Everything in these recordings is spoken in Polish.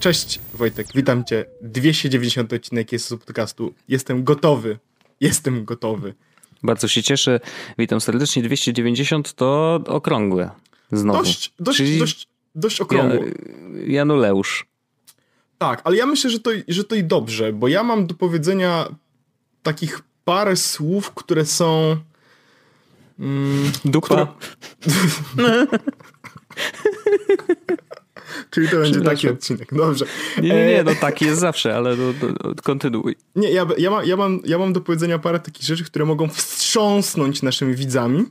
Cześć Wojtek, witam cię. 290 odcinek jest z podcastu. Jestem gotowy. Jestem gotowy. Bardzo się cieszę. Witam serdecznie. 290 to okrągłe. Znowu. Dość, dość, Czyli dość, dość okrągłe. Januleusz. Tak, ale ja myślę, że to, że to i dobrze, bo ja mam do powiedzenia takich parę słów, które są. Mm, Dupa. Które... Czyli to będzie taki odcinek. Dobrze. Nie, nie, nie, no taki jest zawsze, ale do, do, kontynuuj. Nie, ja, ja, ma, ja, mam, ja mam do powiedzenia parę takich rzeczy, które mogą wstrząsnąć naszymi widzami.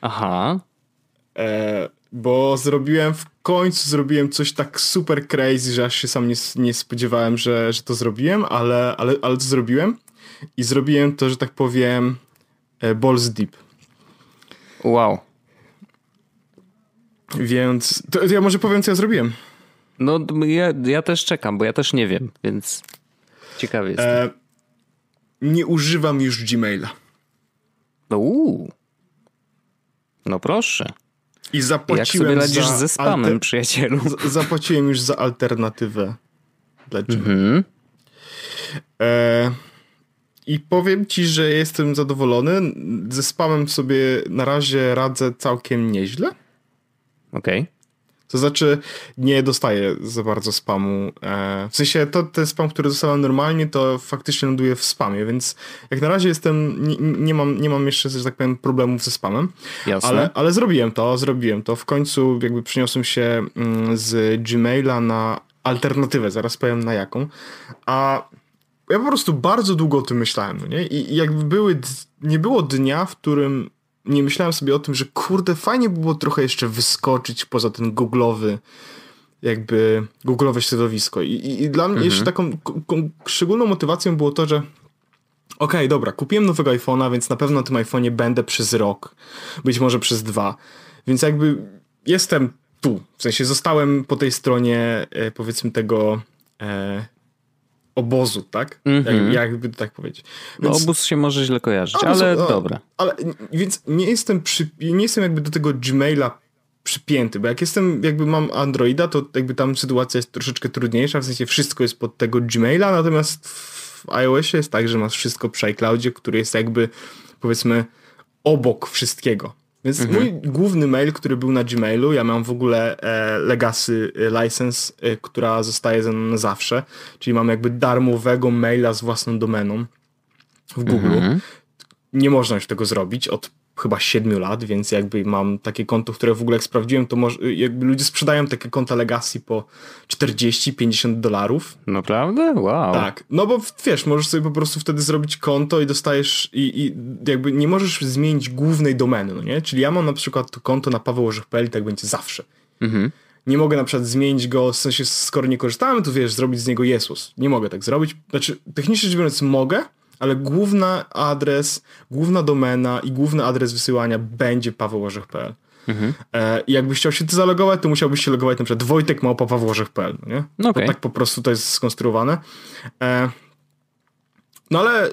Aha. E, bo zrobiłem w końcu zrobiłem coś tak super crazy, że aż się sam nie, nie spodziewałem, że, że to zrobiłem, ale, ale, ale to zrobiłem. I zrobiłem to, że tak powiem, e, balls deep. Wow. Więc to, ja może powiem, co ja zrobiłem. No, ja, ja też czekam, bo ja też nie wiem, więc ciekawy jestem. E, nie używam już Gmaila. No, uu. no proszę. I zapłaciłem Jak sobie radzisz ze spamem, alter... przyjacielu? zapłaciłem już za alternatywę dla Gmaila. Mhm. E, I powiem ci, że jestem zadowolony. Ze spamem sobie na razie radzę całkiem nieźle. Okej. Okay. To znaczy, nie dostaję za bardzo spamu. E, w sensie, to ten spam, który dostałem normalnie, to faktycznie ląduje w spamie, więc jak na razie jestem, nie, nie mam, nie mam jeszcze, że tak powiem, problemów ze spamem. Jasne. Ale, ale zrobiłem to, zrobiłem to. W końcu jakby przyniosłem się mm, z Gmaila na alternatywę, zaraz powiem na jaką. A ja po prostu bardzo długo o tym myślałem, no nie? I jakby były, nie było dnia, w którym nie myślałem sobie o tym, że kurde, fajnie by było trochę jeszcze wyskoczyć poza ten googlowy, jakby googlowe środowisko. I, i, i dla mnie mhm. jeszcze taką szczególną motywacją było to, że okej, okay, dobra, kupiłem nowego iPhone'a, więc na pewno na tym iPhone'ie będę przez rok, być może przez dwa. Więc jakby jestem tu, w sensie zostałem po tej stronie, e, powiedzmy, tego e, obozu, tak? Mm -hmm. Jak, mhm. jakby to tak powiedzieć. No, więc, no obóz się może źle kojarzyć, ale no, dobra. Ale więc nie jestem, przy, nie jestem jakby do tego Gmaila przypięty, bo jak jestem, jakby mam Androida, to jakby tam sytuacja jest troszeczkę trudniejsza, w sensie wszystko jest pod tego Gmaila, natomiast w iOSie jest tak, że masz wszystko przy iCloudzie, który jest jakby powiedzmy obok wszystkiego. Więc mhm. mój główny mail, który był na Gmailu, ja mam w ogóle e, legacy e, license, e, która zostaje ze mną na zawsze, czyli mam jakby darmowego maila z własną domeną w Google. Mhm. Nie można już tego zrobić od chyba 7 lat, więc jakby mam takie konto, które w ogóle jak sprawdziłem, to może, jakby ludzie sprzedają takie konta Legacy po 40-50 dolarów. Naprawdę? Wow. Tak, no bo wiesz, możesz sobie po prostu wtedy zrobić konto i dostajesz i, i jakby nie możesz zmienić głównej domeny, no nie? Czyli ja mam na przykład to konto na pawełorzech.pl i tak będzie zawsze. Mhm. Nie mogę na przykład zmienić go, w sensie skoro nie korzystamy, to wiesz, zrobić z niego Jesus. Nie mogę tak zrobić. Znaczy, technicznie rzecz biorąc mogę, ale główny adres, główna domena i główny adres wysyłania będzie pawełorzech.pl. Mhm. E, jakbyś chciał się ty zalogować, to musiałbyś się logować na przykład Wojtek małpa pawełorzech.pl, no nie? No okay. tak po prostu to jest skonstruowane. E, no ale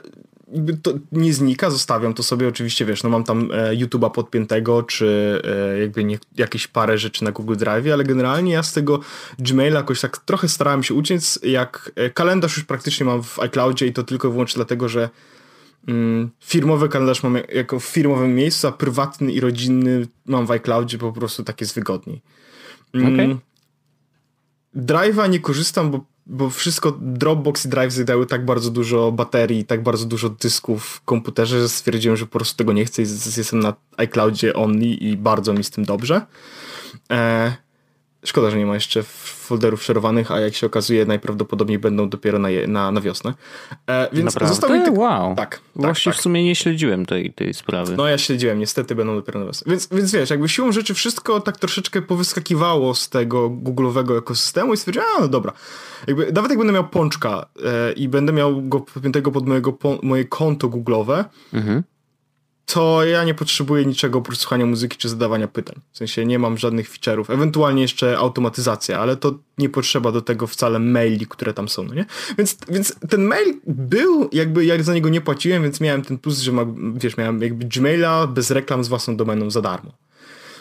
to nie znika, zostawiam to sobie oczywiście, wiesz, no mam tam e, YouTube'a podpiętego, czy e, jakby nie, jakieś parę rzeczy na Google Drive, ale generalnie ja z tego Gmaila jakoś tak trochę starałem się uciec, jak e, kalendarz już praktycznie mam w iCloudzie i to tylko i wyłącznie dlatego, że mm, firmowy kalendarz mam jako w firmowym miejscu, a prywatny i rodzinny mam w iCloudzie, po prostu tak jest wygodniej. Mm, okay. Drive'a nie korzystam, bo bo wszystko, Dropbox i Drive zjadały tak bardzo dużo baterii, tak bardzo dużo dysków w komputerze, że stwierdziłem, że po prostu tego nie chcę i jestem na iCloudzie only i bardzo mi z tym dobrze. E, Szkoda, że nie ma jeszcze folderów szerowanych, a jak się okazuje, najprawdopodobniej będą dopiero na, je, na, na wiosnę. E, więc Naprawdę? został mi tylko... Wow. Tak, tak. Właśnie tak. w sumie nie śledziłem tej, tej sprawy. No ja śledziłem, niestety będą dopiero na wiosnę. Więc, więc wiesz, jakby siłą rzeczy wszystko tak troszeczkę powyskakiwało z tego Google'owego ekosystemu i stwierdziłem, a no dobra. Jakby, nawet jak będę miał pączka e, i będę miał go podpiętego pod mojego, moje konto Google'owe, mhm to ja nie potrzebuję niczego oprócz słuchania muzyki czy zadawania pytań. W sensie nie mam żadnych feature'ów. Ewentualnie jeszcze automatyzacja, ale to nie potrzeba do tego wcale maili, które tam są, no nie? Więc, więc ten mail był, jakby ja za niego nie płaciłem, więc miałem ten plus, że ma, wiesz, miałem jakby Gmaila bez reklam z własną domeną za darmo.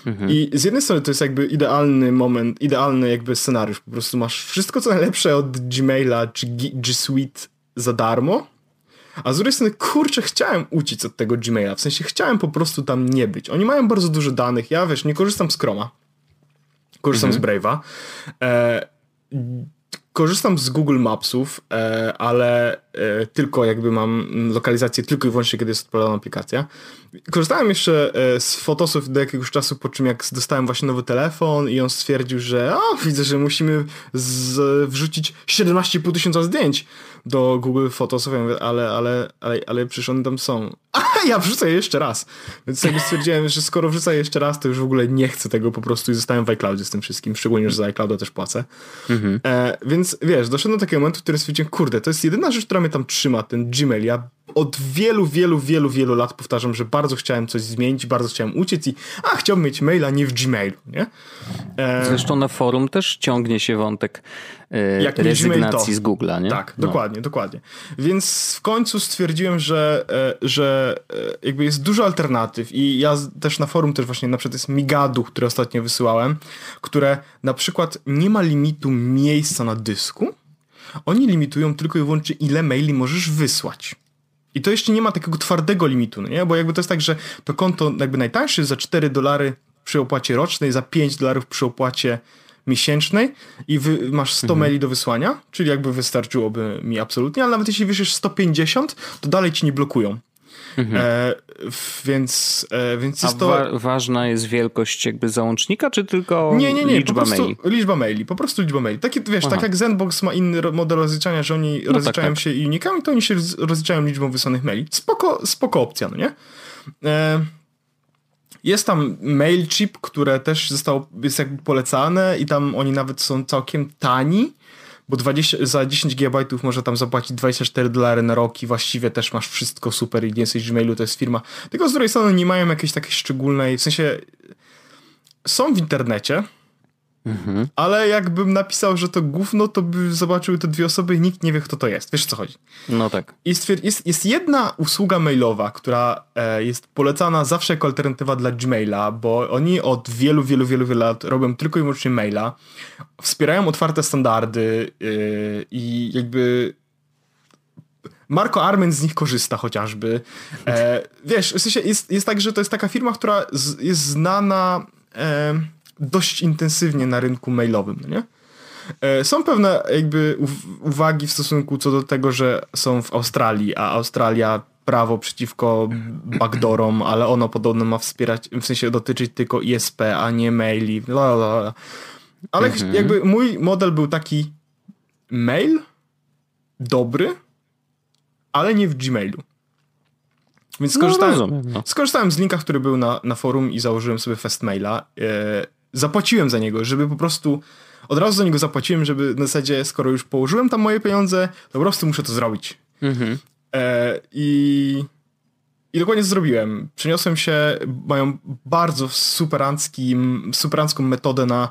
Mhm. I z jednej strony to jest jakby idealny moment, idealny jakby scenariusz. Po prostu masz wszystko co najlepsze od Gmaila czy G Suite za darmo, a z drugiej strony, kurczę, chciałem uciec od tego Gmaila, w sensie chciałem po prostu tam nie być. Oni mają bardzo dużo danych, ja wiesz, nie korzystam z Chroma, korzystam mhm. z Brave'a. E, korzystam z Google Mapsów, e, ale e, tylko jakby mam lokalizację tylko i wyłącznie, kiedy jest odpalona aplikacja. Korzystałem jeszcze e, z fotosów do jakiegoś czasu, po czym jak dostałem właśnie nowy telefon i on stwierdził, że a, widzę, że musimy z, wrzucić 17,5 tysiąca zdjęć do Google Photosów, ja mówię, ale, ale, ale, ale przecież one tam są. Ja wrzucę je jeszcze raz. Więc jakby stwierdziłem, że skoro wrzucę je jeszcze raz, to już w ogóle nie chcę tego po prostu i zostałem w iCloudzie z tym wszystkim, szczególnie, że za iClouda też płacę. Mhm. E, więc wiesz, doszedłem do takiego momentu, w którym stwierdziłem, kurde, to jest jedyna rzecz, która mnie tam trzyma, ten Gmail. Ja od wielu, wielu, wielu, wielu lat powtarzam, że bardzo chciałem coś zmienić, bardzo chciałem uciec i a, chciałbym mieć maila, nie w Gmailu, nie? E... Zresztą na forum też ciągnie się wątek e, Jak rezygnacji z Google'a, nie? Tak, no. dokładnie, dokładnie. Więc w końcu stwierdziłem, że, e, że e, jakby jest dużo alternatyw i ja też na forum też właśnie na przykład jest Migadu, które ostatnio wysyłałem, które na przykład nie ma limitu miejsca na dysku, oni limitują tylko i wyłącznie ile maili możesz wysłać. I to jeszcze nie ma takiego twardego limitu, no nie? Bo jakby to jest tak, że to konto jakby najtańsze za 4 dolary przy opłacie rocznej, za 5 dolarów przy opłacie miesięcznej i wy, masz 100 mhm. maili do wysłania, czyli jakby wystarczyłoby mi absolutnie, ale nawet jeśli wyślesz 150, to dalej ci nie blokują. Mhm. E, więc, e, więc jest A to... Wa ważna jest wielkość jakby załącznika, czy tylko nie, nie, nie, liczba po maili? Liczba maili, po prostu liczba maili. Takie, wiesz, Aha. tak jak Zenbox ma inny model rozliczania, że oni no tak, rozliczają tak, tak. się unikami, to oni się rozliczają liczbą wysłanych maili. Spoko, spoko opcja, no nie? E, jest tam MailChimp, które też zostało, jest jakby polecane i tam oni nawet są całkiem tani bo 20, za 10 GB można tam zapłacić 24 dolary na rok i właściwie też masz wszystko super i nie jesteś Gmailu, to jest firma. Tylko z drugiej strony nie mają jakiejś takiej szczególnej, w sensie są w internecie, Mhm. Ale jakbym napisał, że to gówno, to by zobaczyły te dwie osoby i nikt nie wie, kto to jest. Wiesz, o co chodzi? No tak. Jest, jest, jest jedna usługa mailowa, która e, jest polecana zawsze jako alternatywa dla Gmaila, bo oni od wielu, wielu, wielu, wielu lat robią tylko i wyłącznie maila, wspierają otwarte standardy yy, i jakby Marco Armen z nich korzysta chociażby. E, wiesz, w sensie jest, jest tak, że to jest taka firma, która z, jest znana... E, dość intensywnie na rynku mailowym, no nie? E, są pewne jakby uwagi w stosunku co do tego, że są w Australii, a Australia prawo przeciwko backdoorom, ale ono podobno ma wspierać, w sensie dotyczyć tylko ISP, a nie maili. Lalala. Ale mhm. jakby mój model był taki mail dobry, ale nie w Gmailu. Więc no, skorzystałem, no, no. skorzystałem z linka, który był na, na forum i założyłem sobie Fastmaila. E, zapłaciłem za niego, żeby po prostu od razu za niego zapłaciłem, żeby na zasadzie, skoro już położyłem tam moje pieniądze, to po prostu muszę to zrobić. Mhm. E, I i dokładnie to zrobiłem. Przeniosłem się, mają bardzo superancki, superancką metodę na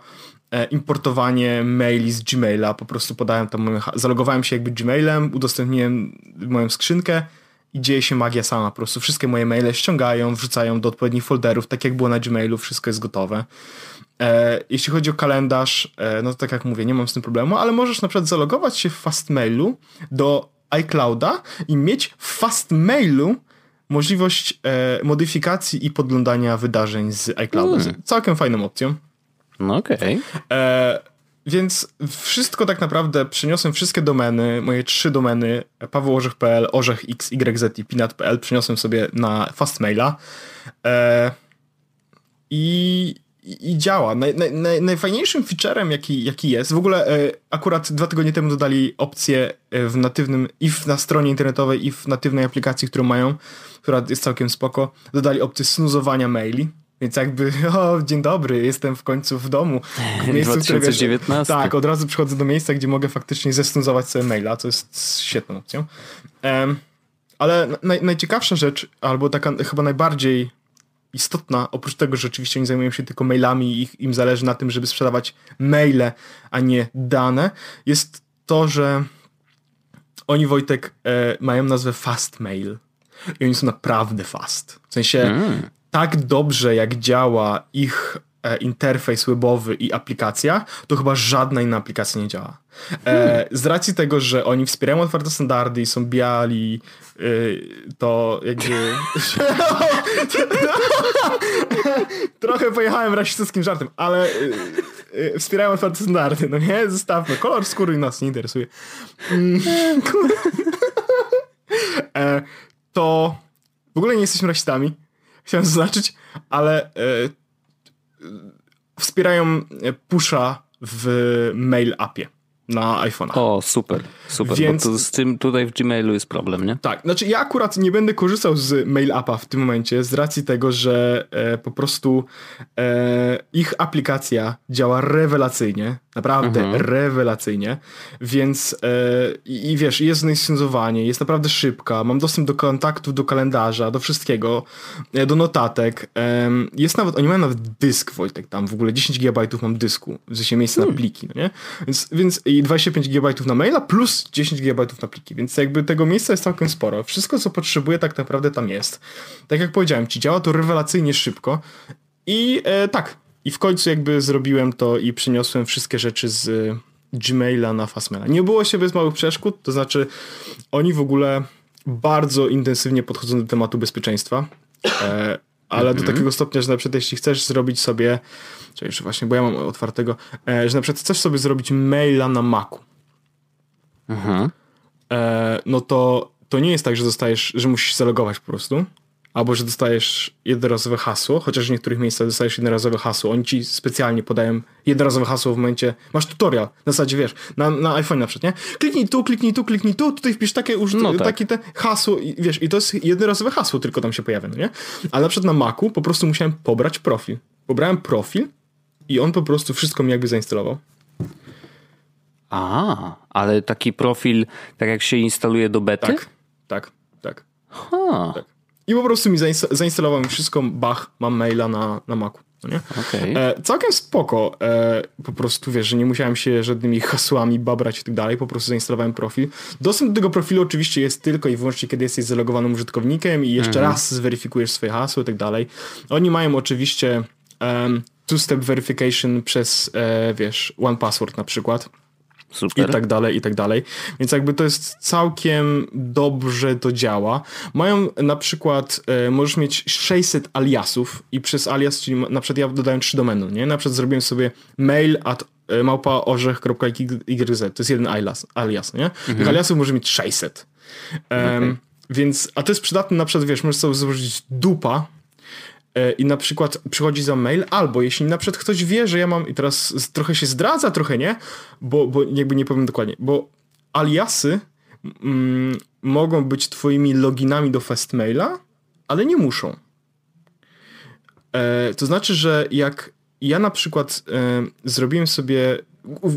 e, importowanie maili z Gmaila. Po prostu podałem tam, moją, zalogowałem się jakby Gmailem, udostępniłem moją skrzynkę i dzieje się magia sama. Po prostu wszystkie moje maile ściągają, wrzucają do odpowiednich folderów, tak jak było na Gmailu, wszystko jest gotowe. E, jeśli chodzi o kalendarz, e, no to tak jak mówię, nie mam z tym problemu, ale możesz na przykład zalogować się w Fastmailu do iClouda i mieć w Fastmailu możliwość e, modyfikacji i podglądania wydarzeń z iClouda. Hmm. Całkiem fajną opcją. No okej. Okay. Więc wszystko tak naprawdę przyniosłem, wszystkie domeny, moje trzy domeny, pawełorzech.pl, orzech.x, yz i pinat.pl przyniosłem sobie na Fastmaila. E, I i, i działa. Naj, naj, najfajniejszym featurem, jaki, jaki jest, w ogóle e, akurat dwa tygodnie temu dodali opcję e, w natywnym, i w, na stronie internetowej, i w natywnej aplikacji, którą mają, która jest całkiem spoko, dodali opcję snuzowania maili. Więc jakby, o, dzień dobry, jestem w końcu w domu. W miejscu, 2019. Które, wiesz, tak, od razu przychodzę do miejsca, gdzie mogę faktycznie zesnuzować sobie maila, co jest świetną opcją. Um, ale naj, najciekawsza rzecz, albo taka chyba najbardziej istotna, oprócz tego, że oczywiście oni zajmują się tylko mailami i im zależy na tym, żeby sprzedawać maile, a nie dane, jest to, że oni, Wojtek, e, mają nazwę Fast Mail. I oni są naprawdę fast. W sensie mm. tak dobrze, jak działa ich interfejs webowy i aplikacja, to chyba żadna inna aplikacja nie działa. E, z racji tego, że oni wspierają otwarte standardy i są biali, y, to jakby... Trochę pojechałem rasistowskim żartem, ale y, y, wspierają otwarte standardy, no nie? Zostawmy. Kolor skóry nas nie interesuje. Mm. e, to w ogóle nie jesteśmy rasistami. Chciałem zaznaczyć, ale e, wspierają pusha w mail appie na iPhone'a. O, super, super, Więc, bo z tym tutaj w Gmailu jest problem, nie? Tak, znaczy ja akurat nie będę korzystał z Mail Appa w tym momencie z racji tego, że e, po prostu e, ich aplikacja działa rewelacyjnie, naprawdę mhm. rewelacyjnie, więc e, i wiesz, jest znisenzowanie, jest naprawdę szybka, mam dostęp do kontaktów, do kalendarza, do wszystkiego, e, do notatek, jest nawet, oni mają nawet dysk, Wojtek, tam w ogóle 10 GB mam dysku, w sensie miejsce hmm. na pliki, no nie? Więc, więc i 25 GB na maila plus 10 GB na pliki, więc jakby tego miejsca jest całkiem sporo. Wszystko, co potrzebuję, tak naprawdę tam jest. Tak jak powiedziałem ci, działa to rewelacyjnie szybko i e, tak, i w końcu jakby zrobiłem to i przyniosłem wszystkie rzeczy z e, Gmaila na Fastmaila. Nie było się bez małych przeszkód, to znaczy oni w ogóle bardzo intensywnie podchodzą do tematu bezpieczeństwa, e, ale do mhm. takiego stopnia, że na przykład jeśli chcesz zrobić sobie Czyli właśnie, bo ja mam otwartego, e, że na przykład chcesz sobie zrobić maila na Macu. Mhm. E, no to to nie jest tak, że dostajesz, że musisz zalogować po prostu, albo że dostajesz jednorazowe hasło, chociaż w niektórych miejscach dostajesz jednorazowe hasło. Oni ci specjalnie podają jednorazowe hasło w momencie, masz tutorial, na zasadzie wiesz, na, na iPhone na przykład, nie? Kliknij tu, kliknij tu, kliknij tu, tutaj wpisz takie, uż, no tak. takie te hasło, i, wiesz, i to jest jednorazowe hasło tylko tam się pojawia, no nie? Ale na przykład na Macu po prostu musiałem pobrać profil. Pobrałem profil, i on po prostu wszystko mi jakby zainstalował. A, ale taki profil, tak jak się instaluje do bety? Tak, tak, tak. Ha. tak. I po prostu mi zainstalował mi wszystko, bach, mam maila na, na Macu. No nie? Okay. E, całkiem spoko. E, po prostu wiesz, że nie musiałem się żadnymi hasłami babrać i tak dalej, po prostu zainstalowałem profil. Dostęp do tego profilu oczywiście jest tylko i wyłącznie, kiedy jesteś zalogowanym użytkownikiem i jeszcze mhm. raz zweryfikujesz swoje hasło i tak dalej. Oni mają oczywiście um, two-step verification przez, e, wiesz, one password na przykład. Super. I tak dalej, i tak dalej. Więc jakby to jest całkiem dobrze to działa. Mają na przykład, e, możesz mieć 600 aliasów i przez alias, czyli na przykład ja dodałem trzy domeny, nie? Na przykład zrobiłem sobie mail at e, małpaorzech.yz, to jest jeden alias, alias nie? Mhm. Tych aliasów może mieć 600. Um, okay. Więc, a to jest przydatne na przykład, wiesz, możesz sobie złożyć dupa, i na przykład przychodzi za mail, albo jeśli na przykład ktoś wie, że ja mam, i teraz trochę się zdradza, trochę nie, bo, bo jakby nie powiem dokładnie, bo aliasy mm, mogą być twoimi loginami do Fastmaila, ale nie muszą. E, to znaczy, że jak ja na przykład e, zrobiłem sobie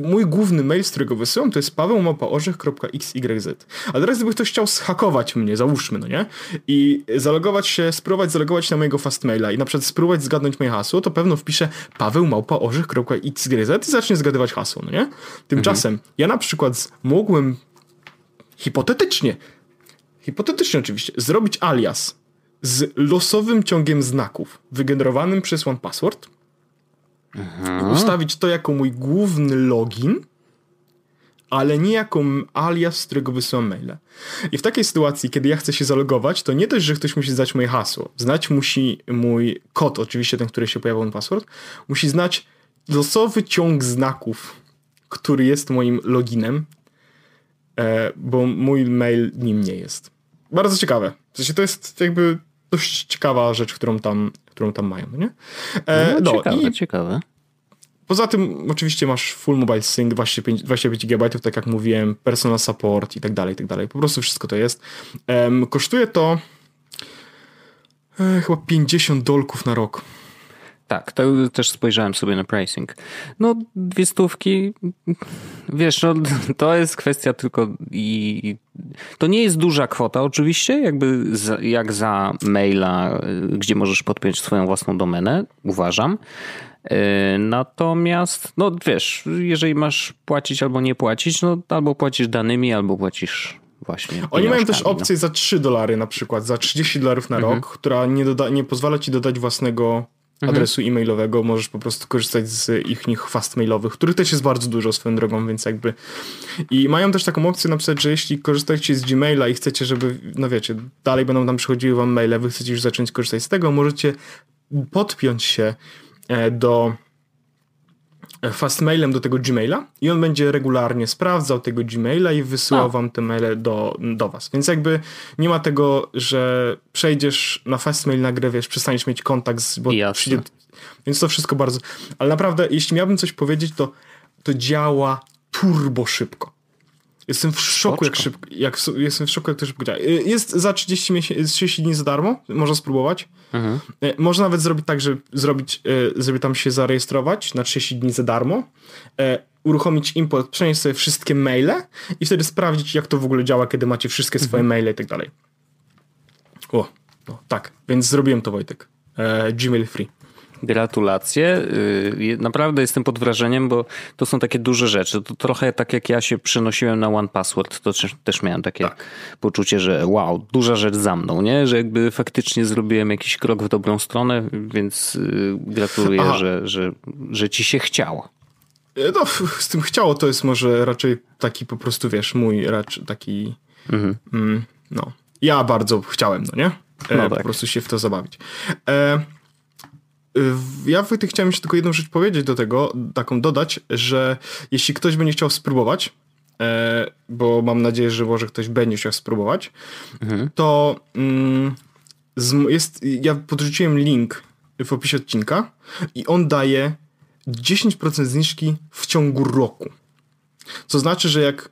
mój główny mail, z którego wysyłam, to jest pawełmapaorzech.xyz. A teraz gdyby ktoś chciał zhakować mnie, załóżmy, no nie? I zalogować się, spróbować zalogować na mojego fastmaila i na przykład spróbować zgadnąć moje hasło, to pewno wpiszę pawełmałpaorzech.xyz i zacznie zgadywać hasło, no nie? Tymczasem mhm. ja na przykład mógłbym hipotetycznie, hipotetycznie oczywiście, zrobić alias z losowym ciągiem znaków wygenerowanym przez OnePassword Mhm. Ustawić to jako mój główny login, ale nie jako alias, z którego wysyłam maile. I w takiej sytuacji, kiedy ja chcę się zalogować, to nie dość, że ktoś musi znać moje hasło. Znać musi mój kod, oczywiście ten, który się pojawił na password, musi znać losowy ciąg znaków, który jest moim loginem, e, bo mój mail nim nie jest. Bardzo ciekawe. W sensie to jest jakby dość ciekawa rzecz, którą tam, którą tam mają, nie? E, no, no, ciekawe, i ciekawe. Poza tym oczywiście masz full mobile sync, 25, 25 GB, tak jak mówiłem, personal support i tak dalej, i tak dalej. Po prostu wszystko to jest. Um, kosztuje to e, chyba 50 dolków na rok. Tak, to też spojrzałem sobie na pricing. No, dwie stówki, wiesz, no, to jest kwestia tylko i to nie jest duża kwota oczywiście, jakby za, jak za maila, gdzie możesz podpiąć swoją własną domenę, uważam. E, natomiast, no wiesz, jeżeli masz płacić albo nie płacić, no albo płacisz danymi, albo płacisz właśnie. Oni mają też no. opcję no. za 3 dolary na przykład, za 30 dolarów na mhm. rok, która nie, doda, nie pozwala ci dodać własnego mhm. adresu e-mailowego, możesz po prostu korzystać z ich fast mailowych, których też jest bardzo dużo swoją drogą, więc jakby i mają też taką opcję na przykład, że jeśli korzystacie z Gmaila i chcecie, żeby, no wiecie, dalej będą tam przychodziły wam maile, wy chcecie już zacząć korzystać z tego, możecie podpiąć się E, do fastmailem do tego Gmaila i on będzie regularnie sprawdzał tego Gmaila i wysyłał A. wam te maile do, do was. Więc jakby nie ma tego, że przejdziesz na fastmail na grę, wiesz, przestaniesz mieć kontakt z... Bo przyjdzie, więc to wszystko bardzo... Ale naprawdę, jeśli miałbym coś powiedzieć, to to działa turbo szybko. Jestem w szoku, jak szybko, jak, jestem w szoku, jak to szybko działa. Y, jest za 30, miesięcy, 30 dni za darmo, można spróbować. Mhm. Y, można nawet zrobić tak, że zrobić, żeby y, tam się zarejestrować na 30 dni za darmo, uruchomić import, przenieść sobie wszystkie maile i wtedy sprawdzić, jak to w ogóle działa, kiedy macie wszystkie swoje mhm. maile i tak dalej. O, no, tak, więc zrobiłem to, Wojtek. Gmail Free. Gratulacje. Y, naprawdę jestem pod wrażeniem, bo to są takie duże rzeczy. To trochę tak jak ja się przenosiłem na One Password, to też miałem takie tak. poczucie, że wow, duża rzecz za mną, nie? Że jakby faktycznie zrobiłem jakiś krok w dobrą stronę, więc y, gratuluję, że, że, że ci się chciało. E, no, z tym chciało to jest może raczej taki po prostu, wiesz, mój raczej taki mhm. mm, no. Ja bardzo chciałem, no nie? E, no tak. Po prostu się w to zabawić. E, ja Wojtek chciałem jeszcze tylko jedną rzecz powiedzieć do tego, taką dodać, że jeśli ktoś będzie chciał spróbować, e, bo mam nadzieję, że może ktoś będzie chciał spróbować, mhm. to mm, jest, ja podrzuciłem link w opisie odcinka i on daje 10% zniżki w ciągu roku. Co znaczy, że jak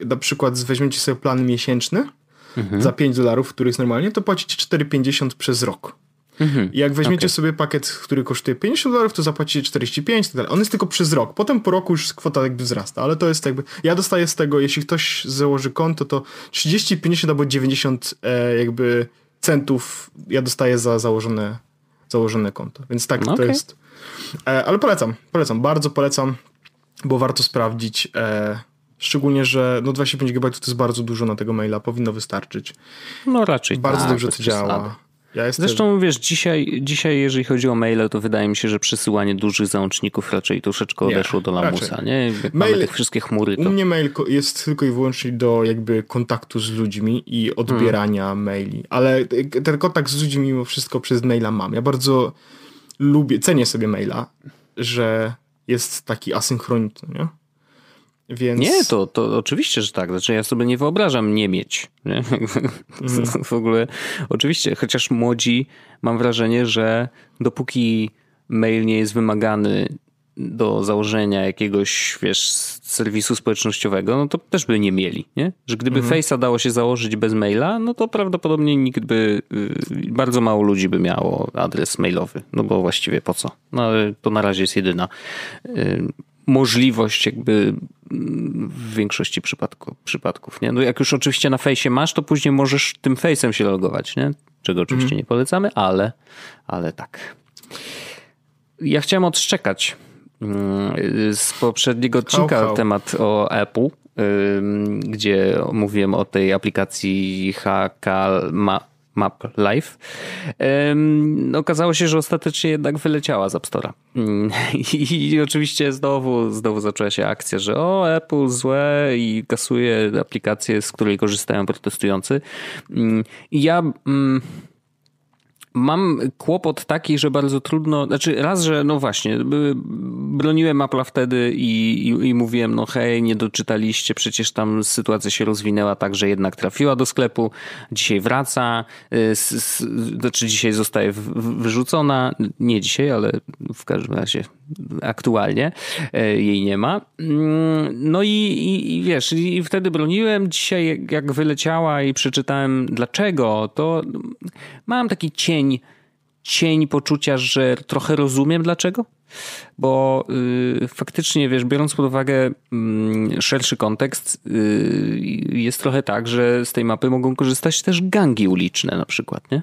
e, na przykład weźmiecie sobie plan miesięczny mhm. za 5 dolarów, który jest normalnie, to płacicie 4,50 przez rok. Mhm. Jak weźmiecie okay. sobie pakiet, który kosztuje 50 dolarów, to zapłacicie 45 tak dalej. On jest tylko przez rok. Potem po roku już kwota jakby wzrasta, ale to jest jakby... Ja dostaję z tego, jeśli ktoś założy konto, to 30, 50 albo 90 e, jakby centów ja dostaję za założone, założone konto. Więc tak okay. to jest. E, ale polecam, polecam, bardzo polecam, bo warto sprawdzić. E, szczególnie, że no 25 GB to jest bardzo dużo na tego maila, powinno wystarczyć. No raczej Bardzo tak, dobrze to działa. Ja jestem... Zresztą wiesz, dzisiaj, dzisiaj jeżeli chodzi o maile, to wydaje mi się, że przesyłanie dużych załączników raczej troszeczkę odeszło do lamusa, raczej. nie? Jak mail, mamy te wszystkie chmury. To... U mnie mail jest tylko i wyłącznie do jakby kontaktu z ludźmi i odbierania hmm. maili, ale ten kontakt z ludźmi mimo wszystko przez maila mam. Ja bardzo lubię, cenię sobie maila, że jest taki asynchroniczny, nie? Więc... Nie, to, to oczywiście, że tak. Znaczy ja sobie nie wyobrażam nie mieć. Nie? Mm. w ogóle oczywiście, chociaż młodzi mam wrażenie, że dopóki mail nie jest wymagany do założenia jakiegoś, wiesz, serwisu społecznościowego, no to też by nie mieli, nie? Że gdyby mhm. Face'a dało się założyć bez maila, no to prawdopodobnie nikt by, y, bardzo mało ludzi by miało adres mailowy, no bo właściwie po co? No ale to na razie jest jedyna y, możliwość jakby w większości przypadku, przypadków. Nie? No jak już oczywiście na fejsie masz, to później możesz tym fejsem się logować, nie? czego oczywiście mm. nie polecamy, ale, ale tak. Ja chciałem odszczekać mm, z poprzedniego odcinka how, how. temat o Apple, gdzie mówiłem o tej aplikacji HK Map Live. Um, okazało się, że ostatecznie jednak wyleciała z App Store'a. Mm, I, I, oczywiście znowu, znowu zaczęła się akcja, że o, Apple złe i kasuje aplikację, z której korzystają protestujący. Um, I ja... Mam kłopot taki, że bardzo trudno, znaczy raz, że no właśnie, broniłem Apple'a wtedy i, i, i, mówiłem, no hej, nie doczytaliście, przecież tam sytuacja się rozwinęła tak, że jednak trafiła do sklepu, dzisiaj wraca, znaczy dzisiaj zostaje wyrzucona, nie dzisiaj, ale w każdym razie aktualnie e, jej nie ma. Mm, no i, i, i wiesz, i wtedy broniłem, dzisiaj jak wyleciała i przeczytałem dlaczego, to mam taki cień, cień poczucia, że trochę rozumiem dlaczego. Bo y, faktycznie, wiesz, biorąc pod uwagę y, szerszy kontekst, y, jest trochę tak, że z tej mapy mogą korzystać też gangi uliczne na przykład, nie?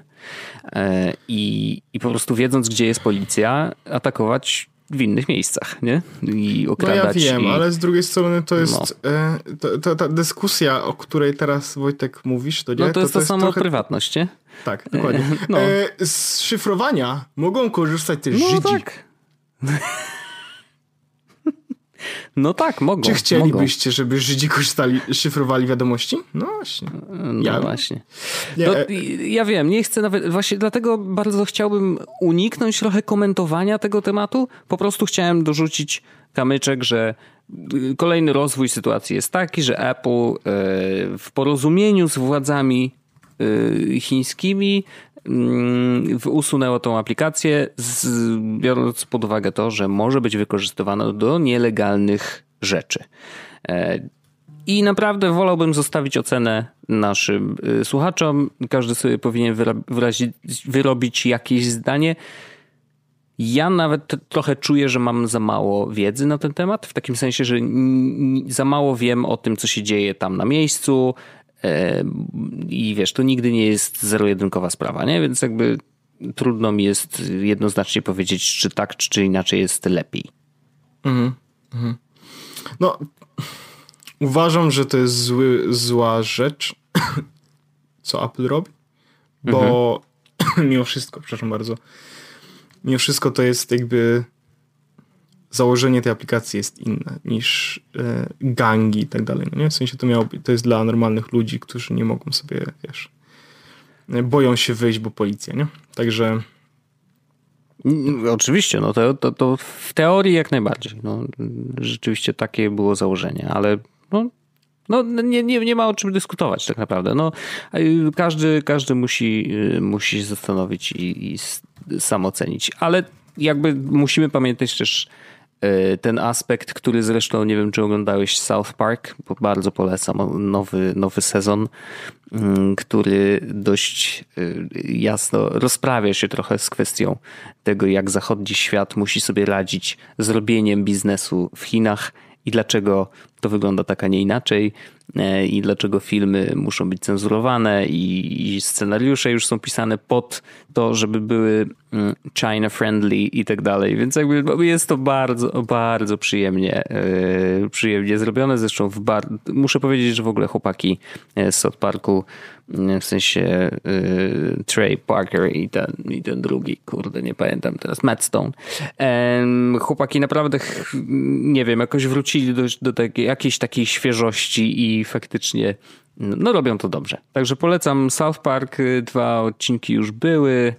E, I, I po prostu wiedząc, gdzie jest policja, atakować w innych miejscach, nie? I okradać. No ja wiem, i... ale z drugiej strony to jest no. e, to, to, ta dyskusja, o której teraz Wojtek mówisz, to nie? No to jest to, to, to samo trochę... prywatność, nie? Tak, dokładnie. No. E, z szyfrowania mogą korzystać też no, Żydzi. Tak. No tak, mogą. Czy chcielibyście, mogą. żeby Żydzi korzystali, szyfrowali wiadomości? No właśnie. No ja właśnie. Nie, no, ja wiem, nie chcę nawet, właśnie dlatego bardzo chciałbym uniknąć trochę komentowania tego tematu. Po prostu chciałem dorzucić kamyczek, że y, kolejny rozwój sytuacji jest taki, że Apple e, w porozumieniu z władzami y, chińskimi usunęło tą aplikację, z, biorąc pod uwagę to, że może być wykorzystywana do nielegalnych rzeczy. E, I naprawdę wolałbym zostawić ocenę naszym y, słuchaczom. Każdy sobie powinien wyrazić, wyrobić jakieś zdanie. Ja nawet trochę czuję, że mam za mało wiedzy na ten temat, w takim sensie, że za mało wiem o tym, co się dzieje tam na miejscu, i wiesz, to nigdy nie jest zero-jedynkowa sprawa, nie? Więc jakby trudno mi jest jednoznacznie powiedzieć, czy tak, czy inaczej jest lepiej. Mhm. mhm. No, uważam, że to jest zły, zła rzecz, co Apple robi, bo mhm. mimo wszystko, przepraszam bardzo, mimo wszystko to jest jakby założenie tej aplikacji jest inne niż e, gangi i tak dalej. No nie? W sensie to miało, to jest dla normalnych ludzi, którzy nie mogą sobie, wiesz, boją się wyjść, bo policja, nie? Także... Oczywiście, no to, to, to w teorii jak najbardziej. No, rzeczywiście takie było założenie, ale no, no, nie, nie, nie ma o czym dyskutować tak naprawdę. No, każdy, każdy musi, musi się zastanowić i, i sam ocenić. Ale jakby musimy pamiętać też E, ten aspekt, który zresztą nie wiem, czy oglądałeś South Park, bo bardzo polecam nowy, nowy sezon, mm, który dość e, jasno rozprawia się trochę z kwestią tego, jak zachodni świat musi sobie radzić z robieniem biznesu w Chinach i dlaczego to wygląda tak, a nie inaczej? E, i dlaczego filmy muszą być cenzurowane? I, scenariusze już są pisane pod to, żeby były mm, China friendly i tak dalej, więc jakby jest to bardzo, bardzo przyjemnie yy, przyjemnie zrobione, zresztą w bar... muszę powiedzieć, że w ogóle chłopaki z South Parku w sensie y, Trey Parker i ten, i ten drugi, kurde, nie pamiętam teraz, Matt Stone. chłopaki naprawdę, nie wiem, jakoś wrócili do, do takiej, jakiejś takiej świeżości i faktycznie no robią to dobrze. Także polecam South Park, y, dwa odcinki już były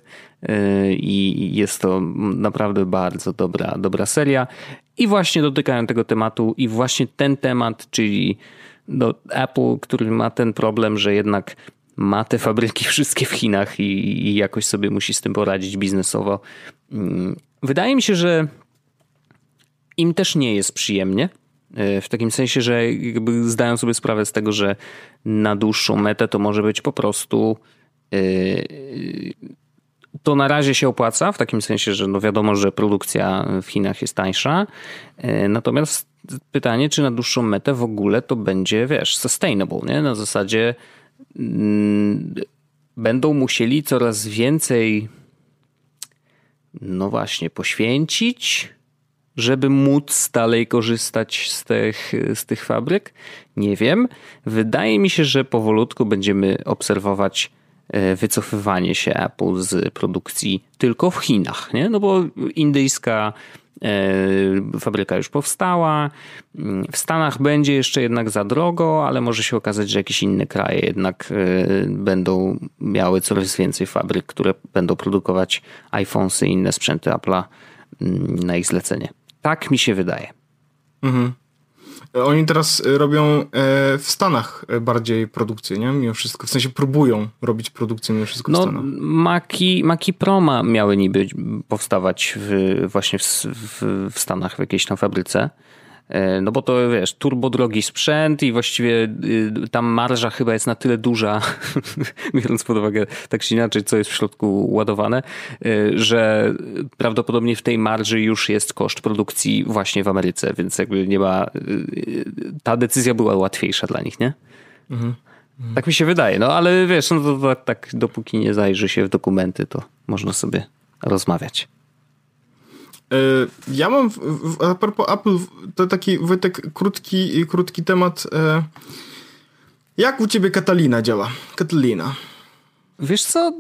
y, i jest to naprawdę bardzo dobra, dobra seria. I właśnie dotykają tego tematu i właśnie ten temat, czyli do Apple, który ma ten problem, że jednak ma te fabryki wszystkie w Chinach i, i jakoś sobie musi z tym poradzić biznesowo. Mm, wydaje mi się, że im też nie jest przyjemnie. E, w takim sensie, że jakby zdają sobie sprawę z tego, że na dłuższą metę to może być po prostu e, to na razie się opłaca, w takim sensie, że no wiadomo, że produkcja w Chinach jest tańsza. E, natomiast pytanie, czy na dłuższą metę w ogóle to będzie, wiesz, sustainable, nie? Na zasadzie będą musieli coraz więcej, no właśnie, poświęcić, żeby móc dalej korzystać z tych, z tych fabryk? Nie wiem. Wydaje mi się, że powolutku będziemy obserwować e, wycofywanie się Apple z produkcji tylko w Chinach, nie? No bo indyjska Fabryka już powstała. W Stanach będzie jeszcze jednak za drogo, ale może się okazać, że jakieś inne kraje jednak będą miały coraz więcej fabryk, które będą produkować iPhonesy i inne sprzęty Apple'a mm, na ich zlecenie. Tak mi się wydaje. Mhm. Oni teraz y, robią e, w Stanach e, bardziej produkcję, nie? Mimo wszystko. W sensie próbują robić produkcję mimo wszystko no, w Stanach. Maki, Maki Pro ma, miały niby powstawać w, właśnie w, w, w Stanach w jakiejś tam fabryce. E, no bo to wiesz, turbo drogi sprzęt i właściwie y, tam marża chyba jest na tyle duża, biorąc pod uwagę tak czy inaczej, co jest w środku ładowane, y, że prawdopodobnie w tej marży już jest koszt produkcji właśnie w Ameryce, więc jakby nie ma. Y, ta decyzja była łatwiejsza dla nich, nie? Mhm. Mhm. Tak mi się wydaje, no ale wiesz, no to, to tak dopóki nie zajrzy się w dokumenty, to można sobie rozmawiać. E, ja mam, a propos Apple, to taki Wojtek, krótki, krótki temat. E, jak u ciebie Katalina działa? Katalina. Wiesz co,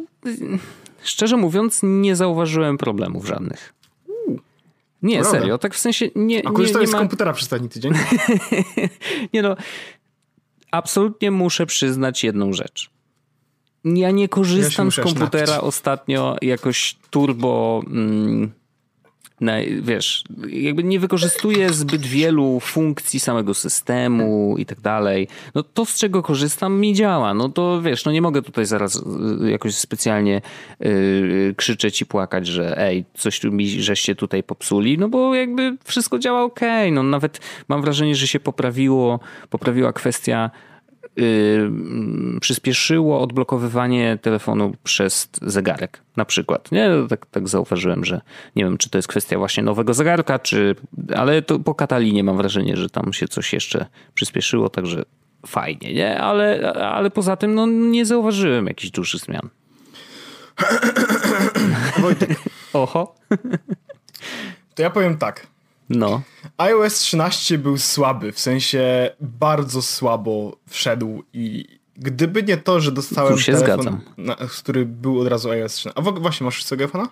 szczerze mówiąc nie zauważyłem problemów żadnych. Nie, serio, tak w sensie nie... A korzystałeś nie, nie ma... z komputera przez ostatni tydzień? nie no, absolutnie muszę przyznać jedną rzecz. Ja nie korzystam ja z komputera ostatnio jakoś turbo... Mm, na, wiesz, jakby nie wykorzystuje zbyt wielu funkcji samego systemu i tak dalej. No to, z czego korzystam, mi działa. No to wiesz, no nie mogę tutaj zaraz y, jakoś specjalnie yy, krzyczeć i płakać, że ej, coś tu mi, żeście tutaj popsuli, no bo jakby wszystko działa ok. No nawet mam wrażenie, że się poprawiło, poprawiła kwestia przyspieszyło odblokowywanie telefonu przez zegarek, na przykład. Nie, tak, tak zauważyłem, że nie wiem, czy to jest kwestia właśnie nowego zegarka, czy, ale to po Katalinie mam wrażenie, że tam się coś jeszcze przyspieszyło, także fajnie, nie? Ale, ale poza tym no, nie zauważyłem jakichś dużych zmian. Wojtek. Oho. To ja powiem tak. No. iOS 13 był słaby, w sensie bardzo słabo wszedł i gdyby nie to, że dostałem się telefon, na, który był od razu iOS 13. A właśnie masz swojego iPhone'a?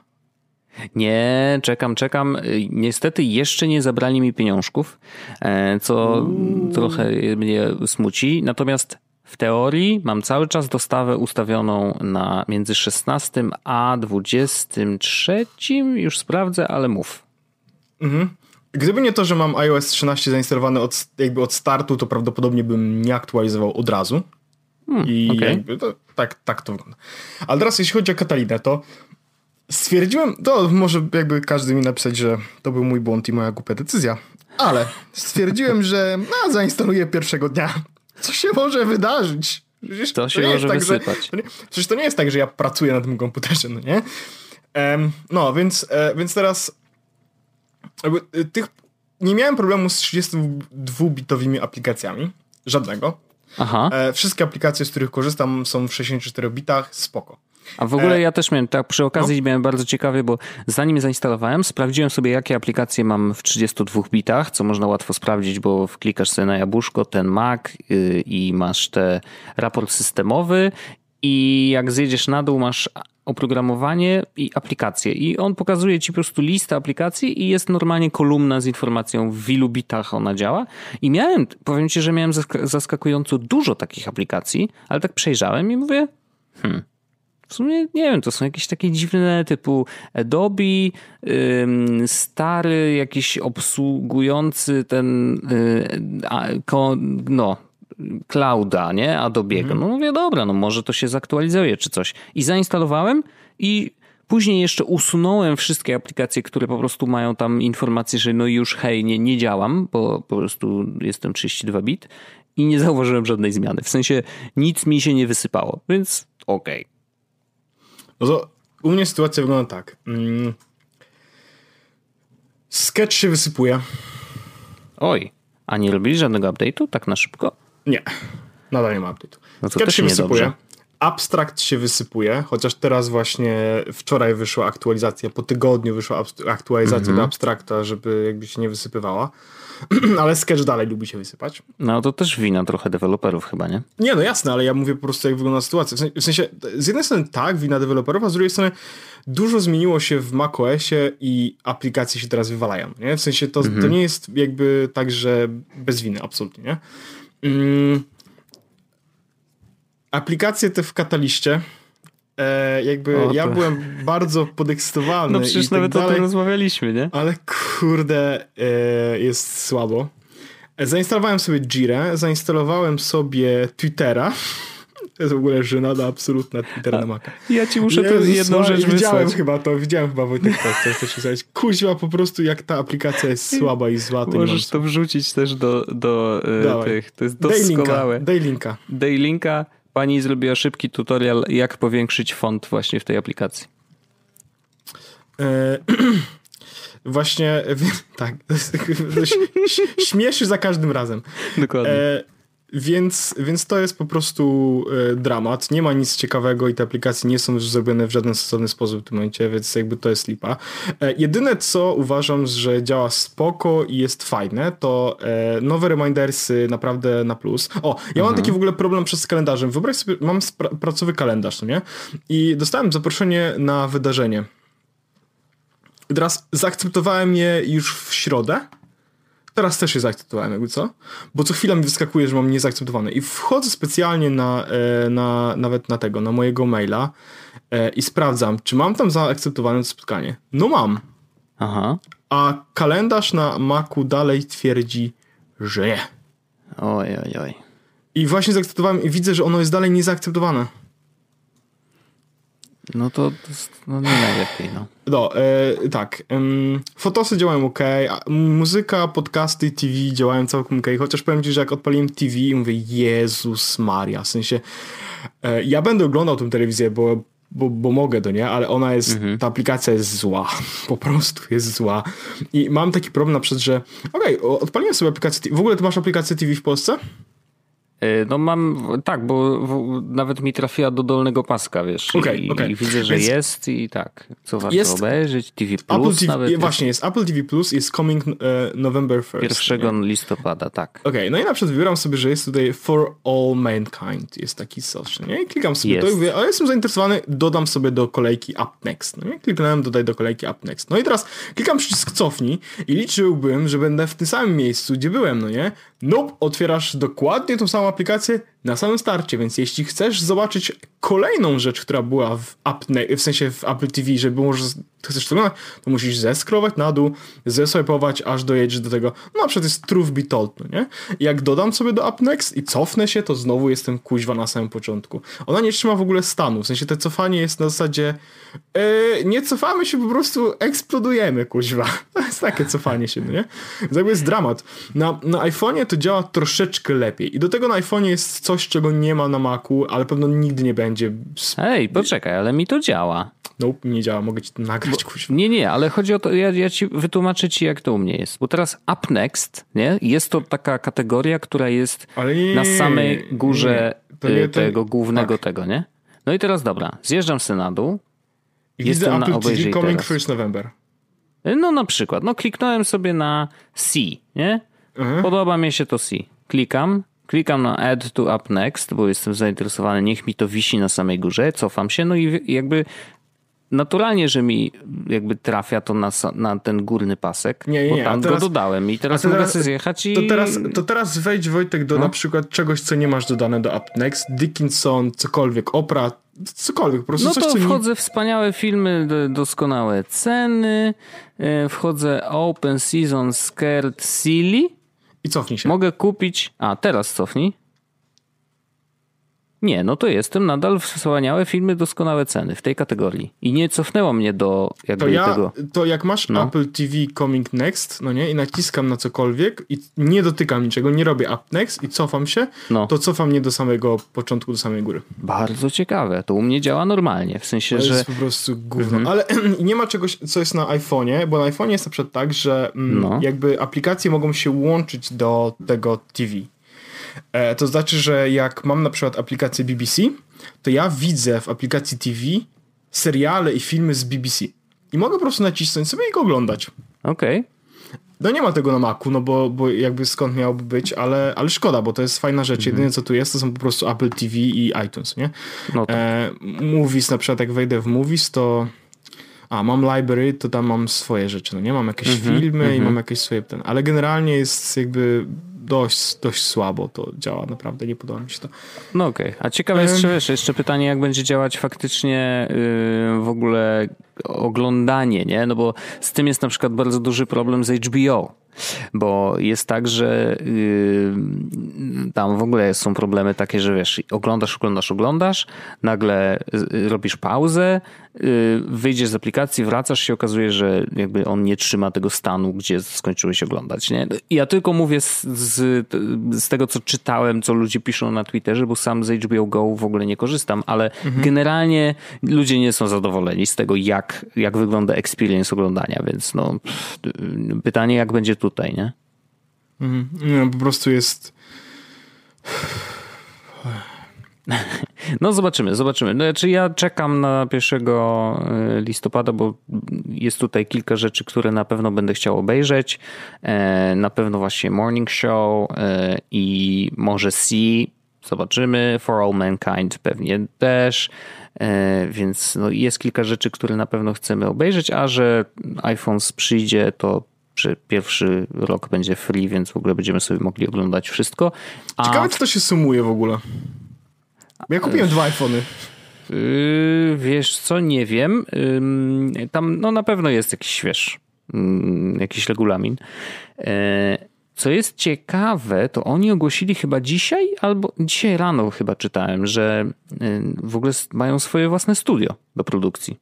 Nie, czekam, czekam. Niestety jeszcze nie zabrali mi pieniążków, e, co Uuu. trochę mnie smuci. Natomiast w teorii mam cały czas dostawę ustawioną na między 16 a 23. Już sprawdzę, ale mów. Mhm. Gdyby nie to, że mam iOS 13 zainstalowane od, jakby od startu, to prawdopodobnie bym nie aktualizował od razu. Hmm, I okay. jakby to, tak, tak to wygląda. Ale teraz jeśli chodzi o Katalinę, to stwierdziłem, to może jakby każdy mi napisać, że to był mój błąd i moja głupia decyzja, ale stwierdziłem, że no, zainstaluję pierwszego dnia. Co się może wydarzyć? Przecież to się to może tak, wysypać. Że, to nie, przecież to nie jest tak, że ja pracuję na tym komputerze, no nie? Um, no, więc, e, więc teraz tych, nie miałem problemu z 32-bitowymi aplikacjami. Żadnego. Aha. E, wszystkie aplikacje, z których korzystam są w 64 bitach, spoko. A w ogóle e, ja też miałem, tak przy okazji no. miałem bardzo ciekawie, bo zanim zainstalowałem, sprawdziłem sobie, jakie aplikacje mam w 32 bitach, co można łatwo sprawdzić, bo wklikasz sobie na jabłuszko ten Mac yy, i masz te raport systemowy i jak zjedziesz na dół, masz oprogramowanie i aplikacje. I on pokazuje ci po prostu listę aplikacji i jest normalnie kolumna z informacją w ilu bitach ona działa. I miałem, powiem ci, że miałem zaskakująco dużo takich aplikacji, ale tak przejrzałem i mówię, hmm, w sumie nie wiem, to są jakieś takie dziwne typu Adobe, stary jakiś obsługujący ten no clouda, nie? Adobe'ego. Mhm. No mówię, dobra, no może to się zaktualizuje czy coś. I zainstalowałem i później jeszcze usunąłem wszystkie aplikacje, które po prostu mają tam informację, że no już hej, nie, nie działam, bo po prostu jestem 32 bit i nie zauważyłem żadnej zmiany. W sensie nic mi się nie wysypało, więc okej. Okay. No to u mnie sytuacja wygląda tak. Mm. Sketch się wysypuje. Oj, a nie robili żadnego update'u tak na szybko? Nie, nadal nie ma update'u. No Sketch się wysypuje. abstrakt się wysypuje, chociaż teraz właśnie wczoraj wyszła aktualizacja, po tygodniu wyszła aktualizacja -hmm. do abstrakta, żeby jakby się nie wysypywała. ale Sketch dalej lubi się wysypać. No to też wina trochę deweloperów chyba, nie? Nie, no jasne, ale ja mówię po prostu jak wygląda sytuacja. W sensie, z jednej strony tak, wina deweloperów, a z drugiej strony dużo zmieniło się w macOSie i aplikacje się teraz wywalają, nie? W sensie to, mhm. to nie jest jakby tak, że bez winy, absolutnie, nie? Mm. Aplikacje te w Kataliście E, jakby o, ja byłem bardzo podekscytowany. No przecież nawet tak o tym rozmawialiśmy, nie? Ale kurde, e, jest słabo. E, zainstalowałem sobie Jirę, zainstalowałem sobie Twittera. To jest w ogóle żenada absolutna Twittera na Maca. Ja ci muszę Jezus, jedną rzecz Widziałem wysłać. chyba to, widziałem chyba Wojtek to, chcesz pisać. Kuźwa po prostu jak ta aplikacja jest słaba i zła. Możesz to wrzucić też do, do e, tych, to jest doskonałe. Daj linka. Daj linka. Pani zrobiła szybki tutorial, jak powiększyć font właśnie w tej aplikacji. E, właśnie, tak, śmieszy za każdym razem. Dokładnie. E, więc, więc to jest po prostu e, dramat. Nie ma nic ciekawego i te aplikacje nie są już zrobione w żaden sensowny sposób w tym momencie, więc jakby to jest lipa. E, jedyne co uważam, że działa spoko i jest fajne, to e, nowe remindersy naprawdę na plus. O, ja mhm. mam taki w ogóle problem przez kalendarzem. Wyobraź sobie, mam pracowy kalendarz, no nie? I dostałem zaproszenie na wydarzenie. Teraz zaakceptowałem je już w środę Teraz też je zaakceptowałem, jakby co? Bo co chwila mi wyskakuje, że mam niezaakceptowane. I wchodzę specjalnie na, e, na nawet na tego, na mojego maila e, i sprawdzam, czy mam tam zaakceptowane to spotkanie. No mam. Aha. A kalendarz na Macu dalej twierdzi, że nie. Oj, oj, oj. I właśnie zaakceptowałem i widzę, że ono jest dalej niezaakceptowane. No to, no nie najlepiej, no. No, e, tak. Um, fotosy działają ok, muzyka, podcasty, TV działają całkiem ok, chociaż powiem ci, że jak odpaliłem TV i mówię, Jezus Maria, w sensie e, ja będę oglądał tę telewizję, bo, bo, bo mogę to, nie? Ale ona jest, mhm. ta aplikacja jest zła. Po prostu jest zła. I mam taki problem na przykład, że okej, okay, odpaliłem sobie aplikację TV. W ogóle ty masz aplikację TV w Polsce? E, no mam, tak, bo nawet mi trafiła do dolnego paska, wiesz. Okay, i, okay. i widzę, że Więc jest i tak. Co warto jest obejrzeć? TV Plus TV, nawet. Właśnie, jest Apple TV Plus, jest coming uh, November 1st. 1 listopada, tak. Okej, okay, no i na przykład wybieram sobie, że jest tutaj For All Mankind, jest taki social, nie? I klikam sobie jest. to i mówię, o jestem zainteresowany, dodam sobie do kolejki Up Next, no nie? Kliknąłem dodaj do kolejki Up Next. No i teraz klikam przycisk cofnij i liczyłbym, że będę w tym samym miejscu, gdzie byłem, no nie? Nope, otwierasz dokładnie tą samą aplikację na samym starcie, więc jeśli chcesz zobaczyć kolejną rzecz, która była w, App, w sensie w Apple TV, żeby może chcesz to oglądać, to musisz zeskrować na dół, zeswipować, aż dojedziesz do tego, no na przykład jest Truth Be Told, no nie? I jak dodam sobie do App Next i cofnę się, to znowu jestem kuźwa na samym początku. Ona nie trzyma w ogóle stanu, w sensie to cofanie jest na zasadzie yy, nie cofamy się, po prostu eksplodujemy, kuźwa. To jest takie cofanie się, no nie? Więc jest dramat. Na, na iPhone'ie to działa troszeczkę lepiej i do tego na iPhone'ie jest coś, czego nie ma na Macu, ale pewno nigdy nie będzie. Ej, poczekaj, ale mi to działa. Nope, nie działa, mogę ci to nagrać. Bo, nie, nie, ale chodzi o to, ja, ja ci wytłumaczę ci, jak to u mnie jest. Bo teraz Up Next, nie? Jest to taka kategoria, która jest nie, na samej górze nie, nie, tego głównego tak. tego, nie? No i teraz dobra, zjeżdżam sobie na dół. I Jestem na Apple TV Coming First November. No na przykład, no kliknąłem sobie na C, nie? Mhm. Podoba mi się to C. Klikam, klikam na Add to Up Next, bo jestem zainteresowany, niech mi to wisi na samej górze, cofam się, no i jakby naturalnie, że mi jakby trafia to na, na ten górny pasek, nie, nie, bo tam teraz, go dodałem. I teraz, teraz mogę sobie zjechać i... To teraz, to teraz wejdź Wojtek do no. na przykład czegoś, co nie masz dodane do UpNext, Dickinson, cokolwiek, Opera, cokolwiek, po prostu No coś, to co wchodzę nie... wspaniałe filmy, doskonałe ceny, e, wchodzę Open Season Scared Silly i cofnij się. Mogę kupić... A, teraz cofnij. Nie, no to jestem nadal wspaniałe filmy, doskonałe ceny w tej kategorii. I nie cofnęło mnie do jakby to ja, tego. To jak masz no. Apple TV Coming Next, no nie, i naciskam na cokolwiek i nie dotykam niczego, nie robię Up Next i cofam się, no. to cofam mnie do samego początku, do samej góry. Bardzo ciekawe. To u mnie działa normalnie, w sensie, to że... jest po prostu gówno. Mhm. Ale nie ma czegoś, co jest na iPhone'ie, bo na iPhone'ie jest na przykład tak, że mm, no. jakby aplikacje mogą się łączyć do tego TV. E, to znaczy, że jak mam na przykład aplikację BBC, to ja widzę w aplikacji TV seriale i filmy z BBC. I mogę po prostu nacisnąć sobie i go oglądać. Okej. Okay. No nie ma tego na Macu, no bo, bo jakby skąd miałoby być, ale, ale szkoda, bo to jest fajna rzecz. Mhm. Jedyne co tu jest, to są po prostu Apple TV i iTunes, nie? No tak. e, movies, na przykład jak wejdę w Movies, to a, mam library, to tam mam swoje rzeczy, no nie? Mam jakieś mhm, filmy i mhm. mam jakieś swoje, ten, ale generalnie jest jakby dość, dość słabo to działa, naprawdę nie podoba mi się to. No okej, okay. a ciekawe jest, czy wiesz, jeszcze pytanie, jak będzie działać faktycznie yy, w ogóle oglądanie, nie? No bo z tym jest na przykład bardzo duży problem z HBO bo jest tak, że yy, tam w ogóle są problemy takie, że wiesz, oglądasz, oglądasz, oglądasz, nagle y, robisz pauzę, wyjdziesz z aplikacji, wracasz się, okazuje, że jakby on nie trzyma tego stanu, gdzie skończyłeś oglądać. Nie? Ja tylko mówię z, z, z tego, co czytałem, co ludzie piszą na Twitterze, bo sam z HBO Go w ogóle nie korzystam, ale mhm. generalnie ludzie nie są zadowoleni z tego, jak, jak wygląda experience oglądania, więc no, pytanie, jak będzie tu tutaj, nie? Mhm. No, po prostu jest. No zobaczymy, zobaczymy. Znaczy ja czekam na 1 y, listopada, bo jest tutaj kilka rzeczy, które na pewno będę chciał obejrzeć. E, na pewno właśnie Morning Show e, i może See. Zobaczymy. For All Mankind pewnie też. E, więc no jest kilka rzeczy, które na pewno chcemy obejrzeć, a że iPhone przyjdzie, to pierwszy rok będzie free, więc w ogóle będziemy sobie mogli oglądać wszystko. A... Ciekawe, czy to się sumuje w ogóle. Ja kupiłem dwa iPhony. Yy, wiesz co, nie wiem. Yy, tam no na pewno jest jakiś, wiesz, yy, jakiś regulamin. Yy, co jest ciekawe, to oni ogłosili chyba dzisiaj, albo dzisiaj rano chyba czytałem, że yy, w ogóle mają swoje własne studio do produkcji.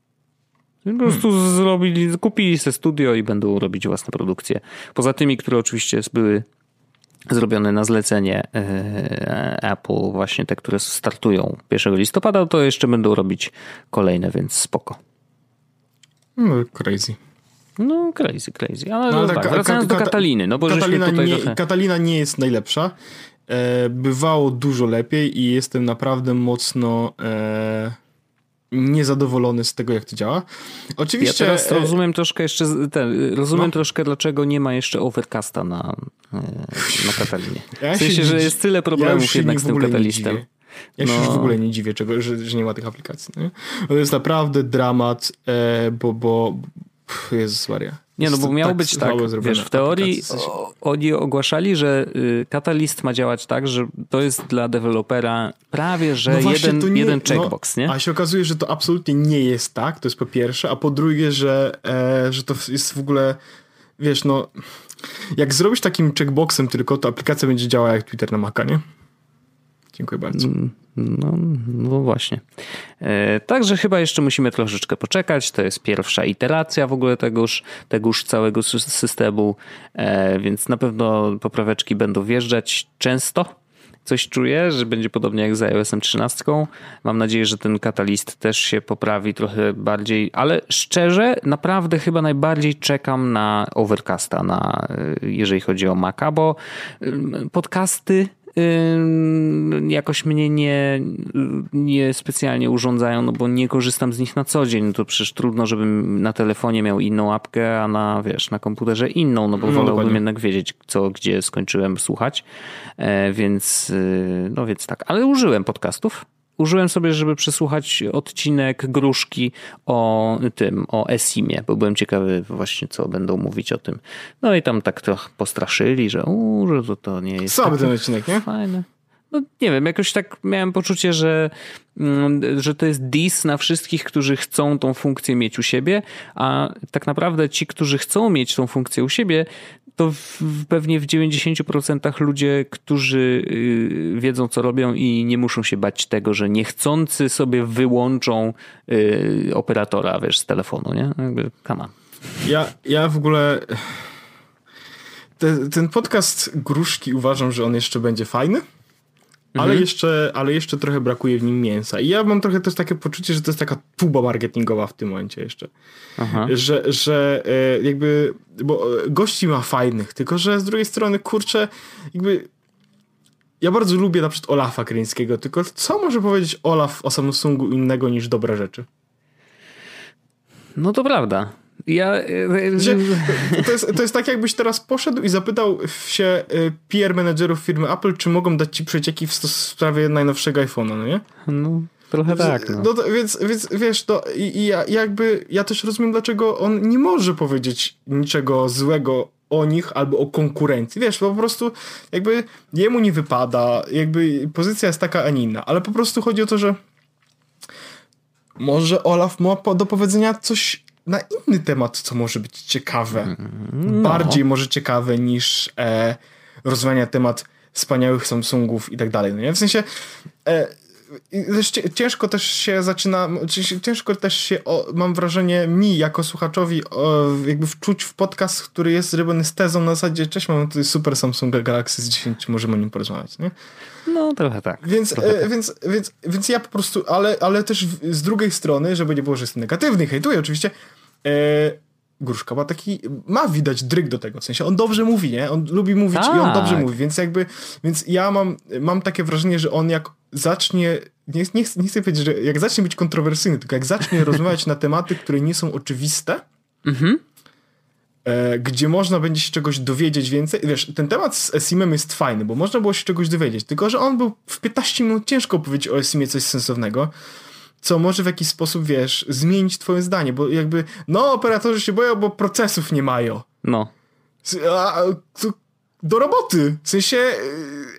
Po prostu hmm. zrobili, kupili sobie studio i będą robić własne produkcje. Poza tymi, które oczywiście były zrobione na zlecenie e, Apple, właśnie te, które startują 1 listopada, to jeszcze będą robić kolejne, więc spoko. No, crazy. No, crazy, crazy. Ale, no, tak, wracając do Kataliny, no bo Katalina tutaj nie, trochę... Katalina nie jest najlepsza. E, bywało dużo lepiej i jestem naprawdę mocno e, niezadowolony z tego, jak to działa. Oczywiście... Ja teraz e, rozumiem troszkę jeszcze, ten, rozumiem no. troszkę, dlaczego nie ma jeszcze Overcasta na, e, na Katalinie. Ja w sensie, że jest tyle problemów ja jednak z tym katalistem. Ja no. się już w ogóle nie dziwię, czego, że, że nie ma tych aplikacji. Nie? To jest naprawdę dramat, e, bo, bo Jezus Maria. Nie, no bo miało tak być tak, wiesz, w teorii o, oni ogłaszali, że y, Catalyst ma działać tak, że to jest dla dewelopera prawie, że no jeden, nie, jeden no, checkbox, no, nie? A się okazuje, że to absolutnie nie jest tak, to jest po pierwsze, a po drugie, że, e, że to jest w ogóle, wiesz, no jak zrobisz takim checkboxem tylko, to aplikacja będzie działała jak Twitter na Maca, nie? Dziękuję bardzo. Mm, no, no właśnie. E, także chyba jeszcze musimy troszeczkę poczekać. To jest pierwsza iteracja w ogóle tegoż, tegoż całego systemu, e, więc na pewno popraweczki będą wjeżdżać często. Coś czuję, że będzie podobnie jak z iOS 13. Mam nadzieję, że ten katalist też się poprawi trochę bardziej, ale szczerze, naprawdę chyba najbardziej czekam na Overcasta, na, e, jeżeli chodzi o Maca, bo podcasty jakoś mnie nie, nie specjalnie urządzają, no bo nie korzystam z nich na co dzień. No to przecież trudno, żebym na telefonie miał inną apkę, a na, wiesz, na komputerze inną, no bo no, wolałbym dokładnie. jednak wiedzieć, co, gdzie skończyłem słuchać. E, więc, y, no więc tak. Ale użyłem podcastów użyłem sobie, żeby przesłuchać odcinek Gruszki o tym, o Esimie, bo byłem ciekawy właśnie, co będą mówić o tym. No i tam tak trochę postraszyli, że, u, że to, to nie jest Słaby ten odcinek, nie? Fajne. No nie wiem, jakoś tak miałem poczucie, że, mm, że to jest dis na wszystkich, którzy chcą tą funkcję mieć u siebie, a tak naprawdę ci, którzy chcą mieć tą funkcję u siebie, to w, pewnie w 90% ludzie, którzy y, wiedzą, co robią i nie muszą się bać tego, że niechcący sobie wyłączą y, operatora, wiesz, z telefonu, nie? Jakby, come on. Ja, ja w ogóle... Te, ten podcast Gruszki uważam, że on jeszcze będzie fajny. Ale, mhm. jeszcze, ale jeszcze trochę brakuje w nim mięsa. I ja mam trochę też takie poczucie, że to jest taka tuba marketingowa w tym momencie jeszcze. Aha. Że, że e, jakby, bo gości ma fajnych, tylko że z drugiej strony, kurczę, jakby ja bardzo lubię na przykład Olafa Kryńskiego, tylko co może powiedzieć Olaf o Samsungu innego niż dobre rzeczy? No to prawda. Ja... Że, to, jest, to jest tak, jakbyś teraz poszedł i zapytał się PR menedżerów firmy Apple, czy mogą dać ci przecieki w sprawie najnowszego iPhone'a, no nie? No, trochę tak. No. no to, więc, więc wiesz, to i, i ja, jakby ja też rozumiem, dlaczego on nie może powiedzieć niczego złego o nich albo o konkurencji. Wiesz, po prostu jakby jemu nie wypada, jakby pozycja jest taka, a nie inna, ale po prostu chodzi o to, że może Olaf ma do powiedzenia coś na inny temat, co może być ciekawe. No. Bardziej może ciekawe niż e, rozmawiania temat wspaniałych Samsungów i tak dalej. No nie? W sensie e, ciężko też się zaczyna, ciężko też się, o, mam wrażenie, mi jako słuchaczowi o, jakby wczuć w podcast, który jest zrobiony z tezą na zasadzie, cześć, mam tutaj super Samsung Galaxy S10, czy możemy o nim porozmawiać, nie? No, trochę tak. Więc, trochę e, tak. więc, więc, więc ja po prostu, ale, ale też z drugiej strony, żeby nie było, że jestem negatywny, hejtuję oczywiście, e, Gruszka ma taki, ma widać dryg do tego, w sensie on dobrze mówi, nie? On lubi mówić tak. i on dobrze tak. mówi, więc jakby, więc ja mam, mam takie wrażenie, że on jak zacznie, nie, nie, nie chcę powiedzieć, że jak zacznie być kontrowersyjny, tylko jak zacznie rozmawiać na tematy, które nie są oczywiste, mhm. e, gdzie można będzie się czegoś dowiedzieć więcej. Wiesz, ten temat z Esimem jest fajny, bo można było się czegoś dowiedzieć, tylko że on był w 15 minut ciężko powiedzieć o Esimie coś sensownego co może w jakiś sposób, wiesz, zmienić twoje zdanie, bo jakby, no, operatorzy się boją, bo procesów nie mają. No. A, do roboty. W sensie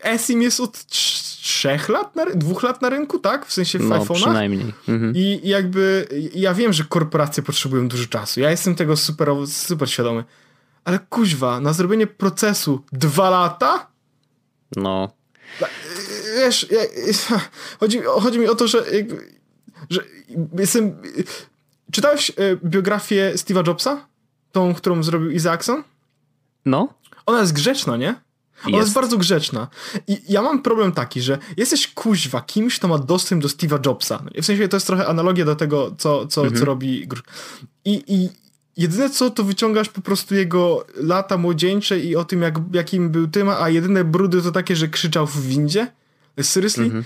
Esim jest od trzech lat, na, dwóch lat na rynku, tak? W sensie w no, iPhone'ach. przynajmniej. Mhm. I jakby, ja wiem, że korporacje potrzebują dużo czasu. Ja jestem tego super, super świadomy. Ale kuźwa, na zrobienie procesu dwa lata? No. Wiesz, ja, chodzi, chodzi mi o to, że, że jestem... Czytałeś e, biografię Steve'a Jobsa? Tą, którą zrobił Isaacson? No. Ona jest grzeczna, nie? Ona jest. jest bardzo grzeczna. I ja mam problem taki, że jesteś kuźwa kimś, kto ma dostęp do Steve'a Jobsa. W sensie to jest trochę analogia do tego, co, co, mhm. co robi. I, I jedyne co, to wyciągasz po prostu jego lata młodzieńcze i o tym, jak, jakim był tym, a jedyne brudy to takie, że krzyczał w windzie. Seriously? Mhm.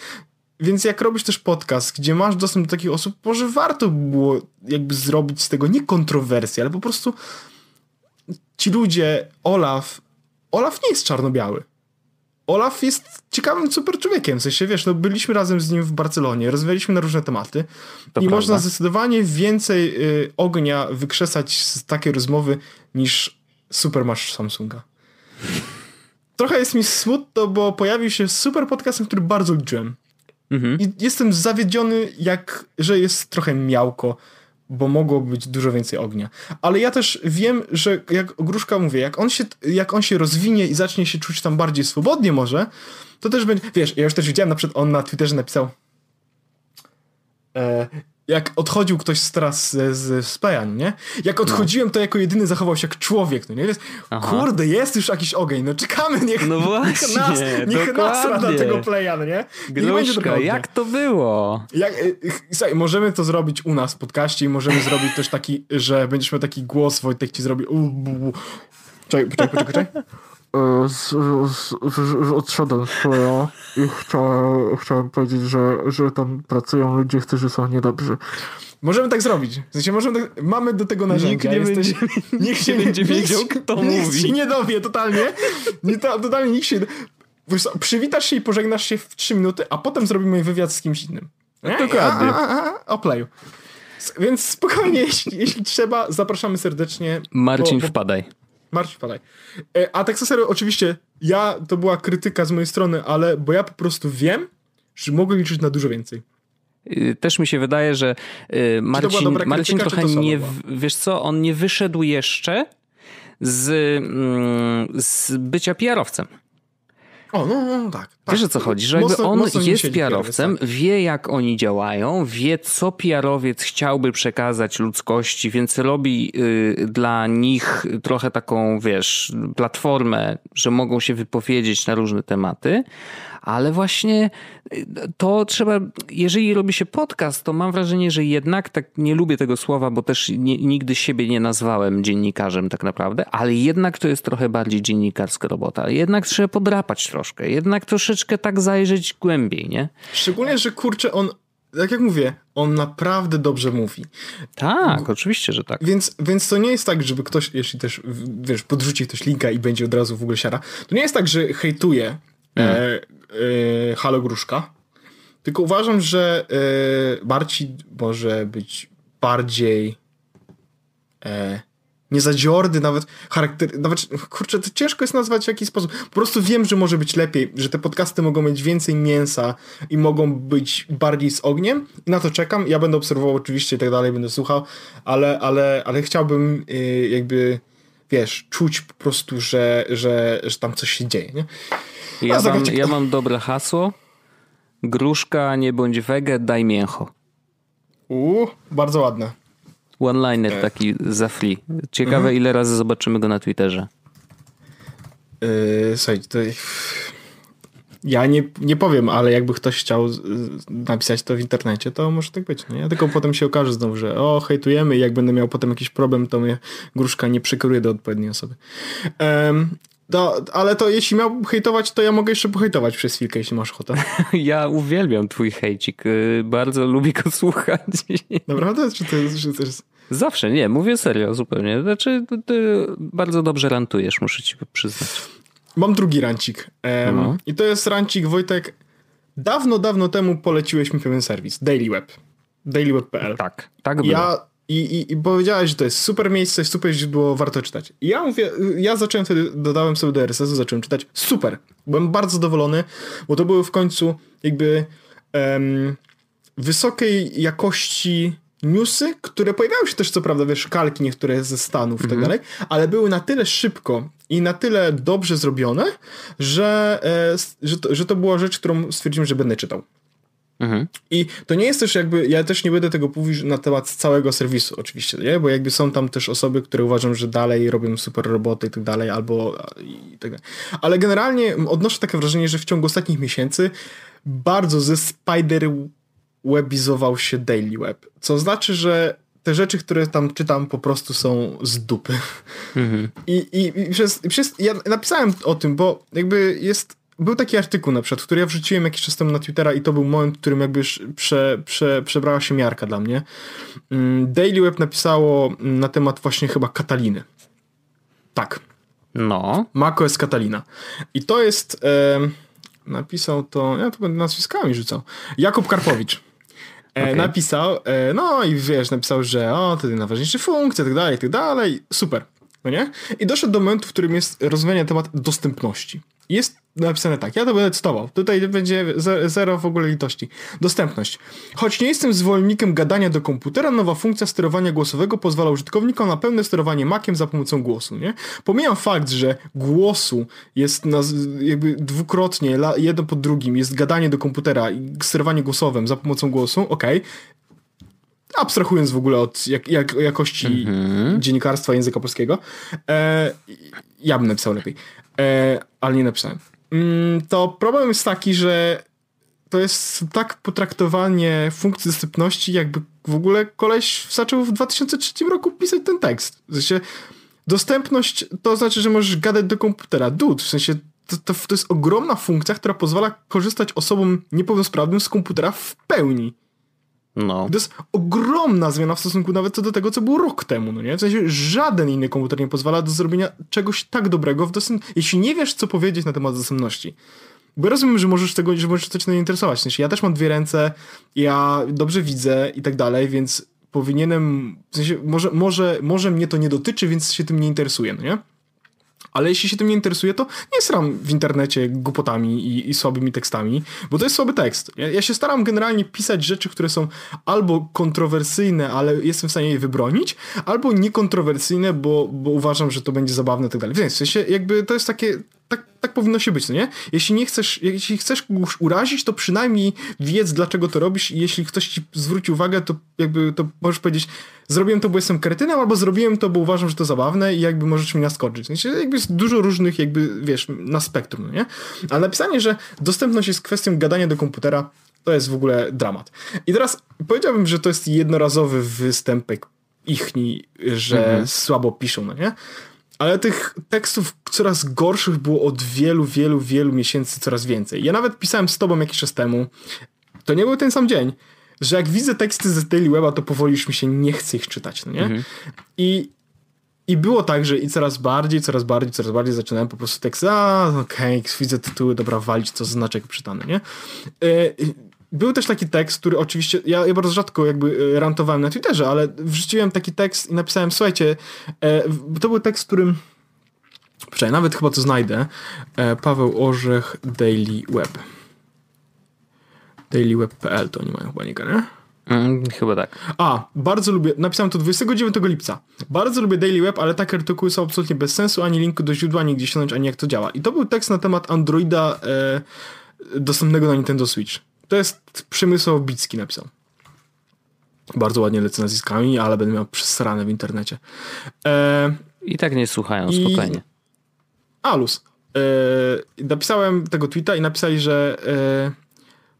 Więc jak robisz też podcast, gdzie masz dostęp do takich osób, może warto było jakby zrobić z tego nie kontrowersję, ale po prostu ci ludzie, Olaf, Olaf nie jest czarno-biały. Olaf jest ciekawym super człowiekiem, w sensie, wiesz, no byliśmy razem z nim w Barcelonie, rozmawialiśmy na różne tematy to i prawda. można zdecydowanie więcej y, ognia wykrzesać z takiej rozmowy niż super masz Samsunga. Trochę jest mi smutno, bo pojawił się super podcast, który bardzo liczyłem. Mhm. I jestem zawiedziony, jak, że jest trochę miałko, bo mogło być dużo więcej ognia. Ale ja też wiem, że jak Gruszka mówię, jak on się, jak on się rozwinie i zacznie się czuć tam bardziej swobodnie może, to też będzie, wiesz, ja już też widziałem, na przykład on na Twitterze napisał e, jak odchodził ktoś z teraz z, z Spajan, nie? Jak no. odchodziłem, to jako jedyny zachował się jak człowiek, no nie? Więc, kurde, jest już jakiś ogień, no czekamy, niech, no właśnie, niech nas, niech nas rada tego playa, no nie? Gluszka, jak to było? Jak, y, słuchaj, możemy to zrobić u nas w podcaście i możemy zrobić też taki, że będziesz miał taki głos, Wojtek ci zrobi Czekaj, poczekaj, poczekaj, poczekaj. E, z, z, z, odszedłem z Playa i chciałem, chciałem powiedzieć, że, że tam pracują ludzie, którzy są niedobrzy. Możemy tak zrobić. W sensie możemy tak, mamy do tego narzędzia. Nikt nie, Jesteś, będzie, nikt się nie będzie wiedział, kto nikt mówi. Nikt się nie dowie totalnie. Nie, to, totalnie nikt się... Przywitasz się i pożegnasz się w trzy minuty, a potem zrobimy wywiad z kimś innym. Nie? Dokładnie. A, a, a, o playu. Więc spokojnie, jeśli, jeśli trzeba, zapraszamy serdecznie. Marcin, bo, bo, wpadaj. Marcin, wpadaj. E, a tak na serio, oczywiście, ja, to była krytyka z mojej strony, ale, bo ja po prostu wiem, że mogę liczyć na dużo więcej. Y, też mi się wydaje, że y, Marcin, Marcin trochę nie, wiesz co, on nie wyszedł jeszcze z, mm, z bycia PR-owcem. O, no, no, no tak, tak. Wiesz o co chodzi? Że mocno, on jest PR-owcem, tak. wie jak oni działają, wie co PR-owiec chciałby przekazać ludzkości, więc robi y, dla nich trochę taką, wiesz, platformę, że mogą się wypowiedzieć na różne tematy, ale właśnie y, to trzeba, jeżeli robi się podcast, to mam wrażenie, że jednak, tak nie lubię tego słowa, bo też nie, nigdy siebie nie nazwałem dziennikarzem tak naprawdę, ale jednak to jest trochę bardziej dziennikarska robota. Jednak trzeba podrapać troszkę, jednak troszeczkę tak zajrzeć głębiej, nie? Szczególnie, że kurczę, on tak jak mówię, on naprawdę dobrze mówi. Tak, oczywiście, że tak. Więc, więc to nie jest tak, żeby ktoś, jeśli też, wiesz, podrzuci ktoś linka i będzie od razu w ogóle siara, to nie jest tak, że hejtuje mm. e, e, Halo Gruszka, tylko uważam, że e, Marcin może być bardziej e, niezadziorny, nawet charakter, nawet, kurczę, to ciężko jest nazwać w jakiś sposób. Po prostu wiem, że może być lepiej, że te podcasty mogą mieć więcej mięsa i mogą być bardziej z ogniem i na to czekam. Ja będę obserwował oczywiście i tak dalej, będę słuchał, ale, ale, ale chciałbym yy, jakby, wiesz, czuć po prostu, że, że, że tam coś się dzieje, nie? Ja mam, ja mam dobre hasło. Gruszka, nie bądź wege, daj mięcho. Uuu, bardzo ładne. One-liner e. taki za free. Ciekawe, mhm. ile razy zobaczymy go na Twitterze. Yy, słuchaj, to... Ja nie, nie powiem, ale jakby ktoś chciał napisać to w internecie, to może tak być. Nie? Tylko potem się okaże znowu, że o, hejtujemy i jak będę miał potem jakiś problem, to mnie gruszka nie przekieruje do odpowiedniej osoby. Um, to, ale to jeśli miał hejtować, to ja mogę jeszcze pohejtować przez chwilkę, jeśli masz ochotę. Ja uwielbiam twój hejcik. Y, bardzo lubię go słuchać. Naprawdę? Czy to jest... Czy to jest... Zawsze, nie, mówię serio zupełnie. Znaczy, ty bardzo dobrze rantujesz, muszę ci przyznać. Mam drugi rancik. Um, no. I to jest rancik, Wojtek. Dawno, dawno temu poleciłeś mi pewien serwis. Daily Web. DailyWeb.pl. Tak, tak było. Ja i, i, I powiedziałeś, że to jest super miejsce, super źródło, warto czytać. I ja mówię, ja zacząłem wtedy, dodałem sobie do RSS-u, zacząłem czytać. Super. Byłem bardzo zadowolony, bo to były w końcu jakby um, wysokiej jakości newsy, które pojawiały się też co prawda, wiesz, kalki niektóre ze Stanów i tak mhm. dalej, ale były na tyle szybko i na tyle dobrze zrobione, że, e, że, to, że to była rzecz, którą stwierdziłem, że będę czytał. Mhm. I to nie jest też jakby, ja też nie będę tego mówić na temat całego serwisu oczywiście, nie? bo jakby są tam też osoby, które uważam, że dalej robią super roboty i tak dalej, albo i tak dalej. Ale generalnie odnoszę takie wrażenie, że w ciągu ostatnich miesięcy bardzo ze spider webizował się Daily Web, co znaczy, że te rzeczy, które tam czytam po prostu są z dupy. Mhm. I, i, i, przez, i przez, ja napisałem o tym, bo jakby jest był taki artykuł na przykład, który ja wrzuciłem jakiś czas temu na Twittera i to był moment, w którym jakby prze, prze, przebrała się miarka dla mnie. Mm, Daily Web napisało na temat właśnie chyba Kataliny. Tak. No. Mako jest Katalina. I to jest... E, napisał to... Ja to będę nazwiskami rzucał. Jakub Karpowicz. E, okay. Napisał, e, no i wiesz, napisał, że o, to najważniejsze funkcje, tak dalej, tak dalej. Super. No nie? I doszedł do momentu, w którym jest rozwiązanie temat dostępności. Jest napisane tak, ja to będę cytował. Tutaj będzie zero w ogóle litości. Dostępność. Choć nie jestem zwolennikiem gadania do komputera, nowa funkcja sterowania głosowego pozwala użytkownikom na pełne sterowanie Maciem za pomocą głosu, nie? Pomijam fakt, że głosu jest na, jakby dwukrotnie, jedno po drugim, jest gadanie do komputera i sterowanie głosowym za pomocą głosu, okej. Okay abstrahując w ogóle od jak, jak, jakości mm-hmm. dziennikarstwa języka polskiego, e, ja bym napisał lepiej, e, ale nie napisałem. Mm, to problem jest taki, że to jest tak potraktowanie funkcji dostępności, jakby w ogóle koleś zaczął w 2003 roku pisać ten tekst. W sensie dostępność to znaczy, że możesz gadać do komputera. Dude, w sensie to, to, to jest ogromna funkcja, która pozwala korzystać osobom niepełnosprawnym z komputera w pełni. No. To jest ogromna zmiana w stosunku nawet co do tego, co było rok temu, no nie? W sensie żaden inny komputer nie pozwala do zrobienia czegoś tak dobrego w dostęp... Jeśli nie wiesz, co powiedzieć na temat dostępności, bo rozumiem, że możesz tego, że możesz coś na interesować. W sensie ja też mam dwie ręce, ja dobrze widzę i tak dalej, więc powinienem, w sensie może, może, może mnie to nie dotyczy, więc się tym nie interesuję, no nie? Ale jeśli się tym nie interesuje, to nie sram w internecie głupotami i, i słabymi tekstami, bo to jest słaby tekst. Ja, ja, się staram generalnie pisać rzeczy, które są albo kontrowersyjne, ale jestem w stanie je wybronić, albo niekontrowersyjne, bo, bo uważam, że to będzie zabawne i tak dalej. Więc w sensie jakby to jest takie tak, tak powinno się być, no nie? Jeśli nie chcesz, jeśli chcesz kogoś urazić, to przynajmniej wiedz, dlaczego to robisz i jeśli ktoś ci zwróci uwagę, to jakby to możesz powiedzieć, zrobiłem to, bo jestem kretynem, albo zrobiłem to, bo uważam, że to zabawne i jakby możesz mnie naskoczyć. Znaczy, jakby jest dużo różnych jakby, wiesz, na spektrum, no nie? Ale napisanie, że dostępność jest kwestią gadania do komputera, to jest w ogóle dramat. I teraz powiedziałbym, że to jest jednorazowy występek ichni, że mhm. słabo piszą, no nie? Ale tych tekstów coraz gorszych było od wielu, wielu, wielu miesięcy coraz więcej. Ja nawet pisałem z tobą jakiś czas temu, to nie był ten sam dzień, że jak widzę teksty z Daily Weba, to powoli już mi się nie chce ich czytać, no nie? Mhm. I, I było tak, że i coraz bardziej, coraz bardziej, coraz bardziej zaczynałem po prostu tekst, a okej, okay, widzę tytuły, dobra, walić, co znaczek przytany, nie? Yy, był też taki tekst, który oczywiście, ja, ja bardzo rzadko jakby e, rantowałem na Twitterze, ale wrzuciłem taki tekst i napisałem, słuchajcie, e, to był tekst, którym Przecież nawet chyba to znajdę. E, Paweł Orzech, Daily Web. dailyweb.pl to oni mają chyba nie nie? Mm, chyba tak. A, bardzo lubię, napisałem to 29 lipca. Bardzo lubię Daily Web, ale takie artykuły są absolutnie bez sensu, ani linku do źródła, ani gdzie ściągnąć, ani jak to działa. I to był tekst na temat Androida e, dostępnego na Nintendo Switch. To jest Przemysław Bicki napisał. Bardzo ładnie lecę nazwiskami, ale będę miał przesrane w internecie. E, I tak nie słuchają, spokojnie. I... Alus. E, napisałem tego tweeta i napisali, że e,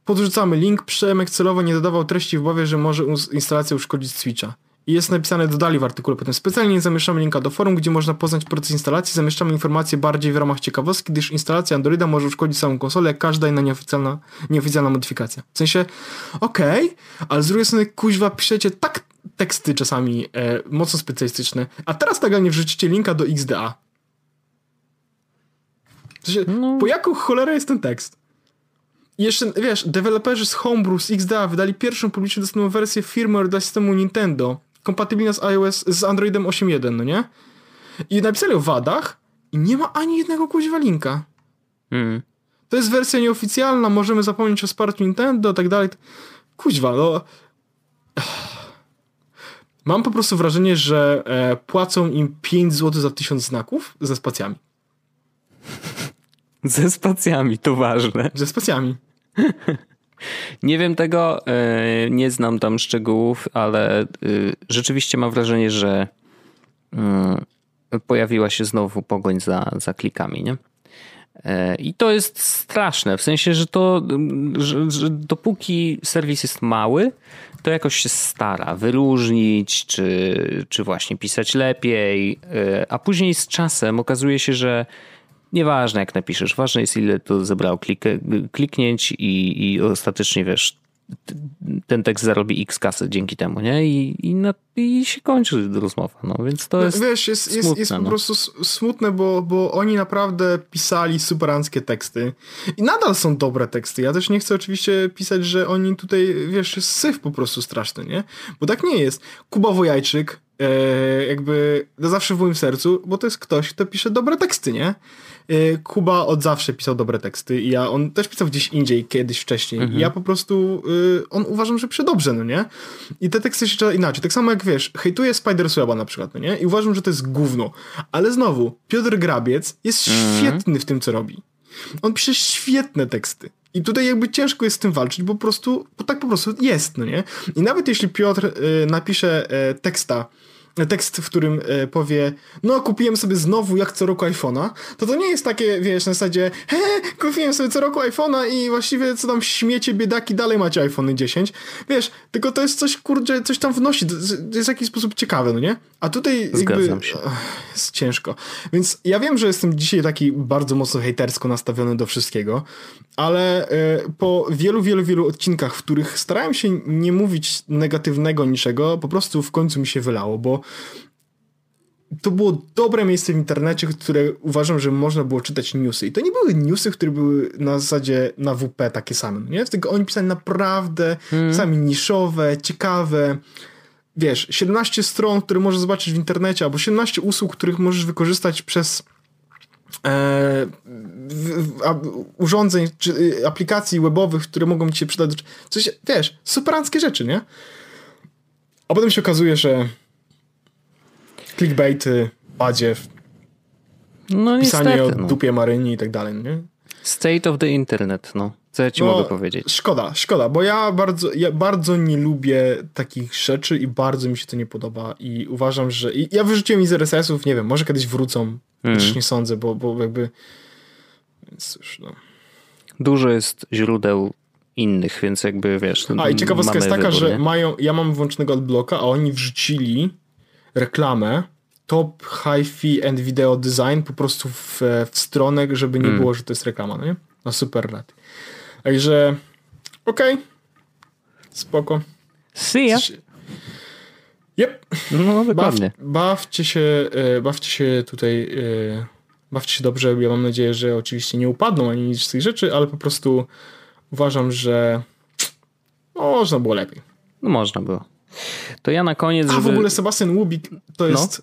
podrzucamy link. Przemek celowo nie dodawał treści w głowie, że może instalacja uszkodzić Switcha. I jest napisane, dodali w artykule potem specjalnie zamieszczamy linka do forum, gdzie można poznać proces instalacji, zamieszczamy informacje bardziej w ramach ciekawostki, gdyż instalacja Androida może uszkodzić samą konsolę, jak każda inna nieoficjalna, nieoficjalna modyfikacja. W sensie, okej, okay, ale z drugiej strony, kuźwa, piszecie tak teksty czasami e, mocno specjalistyczne, a teraz nagle wrzucicie linka do XDA. W sensie, no. po jaką cholerę jest ten tekst? I jeszcze, wiesz, deweloperzy z Homebrew, z XDA wydali pierwszą publicznie dostępną wersję firmware dla systemu Nintendo kompatybilna z iOS, z Androidem 8.1, no nie? I napisali o wadach i nie ma ani jednego kuźwa linka. Mm. To jest wersja nieoficjalna, możemy zapomnieć o wsparciu Nintendo, tak dalej. Kuźwa, no... Mam po prostu wrażenie, że e, płacą im 5 zł za 1000 znaków ze spacjami. Ze spacjami, to ważne. Ze spacjami. Nie wiem tego, e, nie znam tam szczegółów, ale e, rzeczywiście mam wrażenie, że mm, pojawiła się znowu pogoń za, za klikami, nie? E, I to jest straszne, w sensie, że to, że, że dopóki serwis jest mały, to jakoś się stara wyróżnić, czy, czy właśnie pisać lepiej, a później z czasem okazuje się, że Nieważne jak napiszesz, ważne jest ile to zebrało klik, kliknięć i, i ostatecznie wiesz, ten tekst zarobi x kasy dzięki temu, nie? I, i, na, i się kończy rozmowa, no więc to no, jest Wiesz, jest, smutne, jest, jest no. po prostu smutne, bo, bo oni naprawdę pisali superanckie teksty i nadal są dobre teksty. Ja też nie chcę oczywiście pisać, że oni tutaj, wiesz, jest syf po prostu straszny, nie? Bo tak nie jest. Kuba Wojajczyk e, jakby zawsze w moim sercu, bo to jest ktoś, kto pisze dobre teksty, nie? Y, Kuba od zawsze pisał dobre teksty i ja, on też pisał gdzieś indziej, kiedyś wcześniej mhm. i ja po prostu, y, on uważam, że pisze dobrze, no nie? I te teksty się czyta inaczej. Tak samo jak wiesz, hejtuję Spider-Sweba na przykład, no nie? I uważam, że to jest gówno. Ale znowu, Piotr Grabiec jest mhm. świetny w tym, co robi. On pisze świetne teksty. I tutaj jakby ciężko jest z tym walczyć, bo po prostu, bo tak po prostu jest, no nie? I nawet jeśli Piotr y, napisze y, teksta, tekst, w którym e, powie, no kupiłem sobie znowu jak co roku iPhone'a, to to nie jest takie, wiesz, na zasadzie, he, kupiłem sobie co roku iPhone'a i właściwie co tam śmiecie, biedaki, dalej macie iPhone 10. Wiesz, tylko to jest coś, kurczę, coś tam wnosi, to jest w jakiś sposób ciekawe, no nie? A tutaj Zgadzam jakby się. jest ciężko. Więc ja wiem, że jestem dzisiaj taki bardzo mocno hejtersko nastawiony do wszystkiego, ale e, po wielu, wielu, wielu odcinkach, w których starałem się nie mówić negatywnego niczego, po prostu w końcu mi się wylało, bo to było dobre miejsce w internecie, które uważam, że można było czytać newsy. I to nie były newsy, które były na zasadzie na WP takie same, nie? Tylko oni pisali naprawdę hmm. sami niszowe, ciekawe. Wiesz, 17 stron, które możesz zobaczyć w internecie, albo 17 usług, których możesz wykorzystać przez e, w, a, urządzeń czy y, aplikacji webowych, które mogą ci się przydać. Coś, wiesz, superanckie rzeczy, nie? A potem się okazuje, że clickbaity, badziew, No pisanie niestety, o no. dupie Maryni i tak dalej, nie? State of the internet, no. Co ja ci No, mogę powiedzieć? Szkoda, szkoda, bo ja bardzo, ja bardzo nie lubię takich rzeczy i bardzo mi się to nie podoba i uważam, że... I ja wyrzuciłem z RSS-ów, nie wiem, może kiedyś wrócą, Też nie sądzę, bo, bo jakby... Więc już, no. Dużo jest źródeł innych, więc jakby wiesz. A i ciekawostka jest taka, wybór, że nie? mają, ja mam włączonego adblocka, a oni wrzucili reklamę Top Hi-Fi and Video Design po prostu w, w stronę, żeby nie Hmm. było, że to jest reklama, no nie? Na super rad. Także okej, spoko. See ya. Yep, No baw, dokładnie. bawcie się, e, bawcie się tutaj, e, bawcie się dobrze. Ja mam nadzieję, że oczywiście nie upadną ani nic z tych rzeczy, ale po prostu uważam, że można było lepiej. No można było. To ja na koniec, A żeby... w ogóle Sebastian Łubik to jest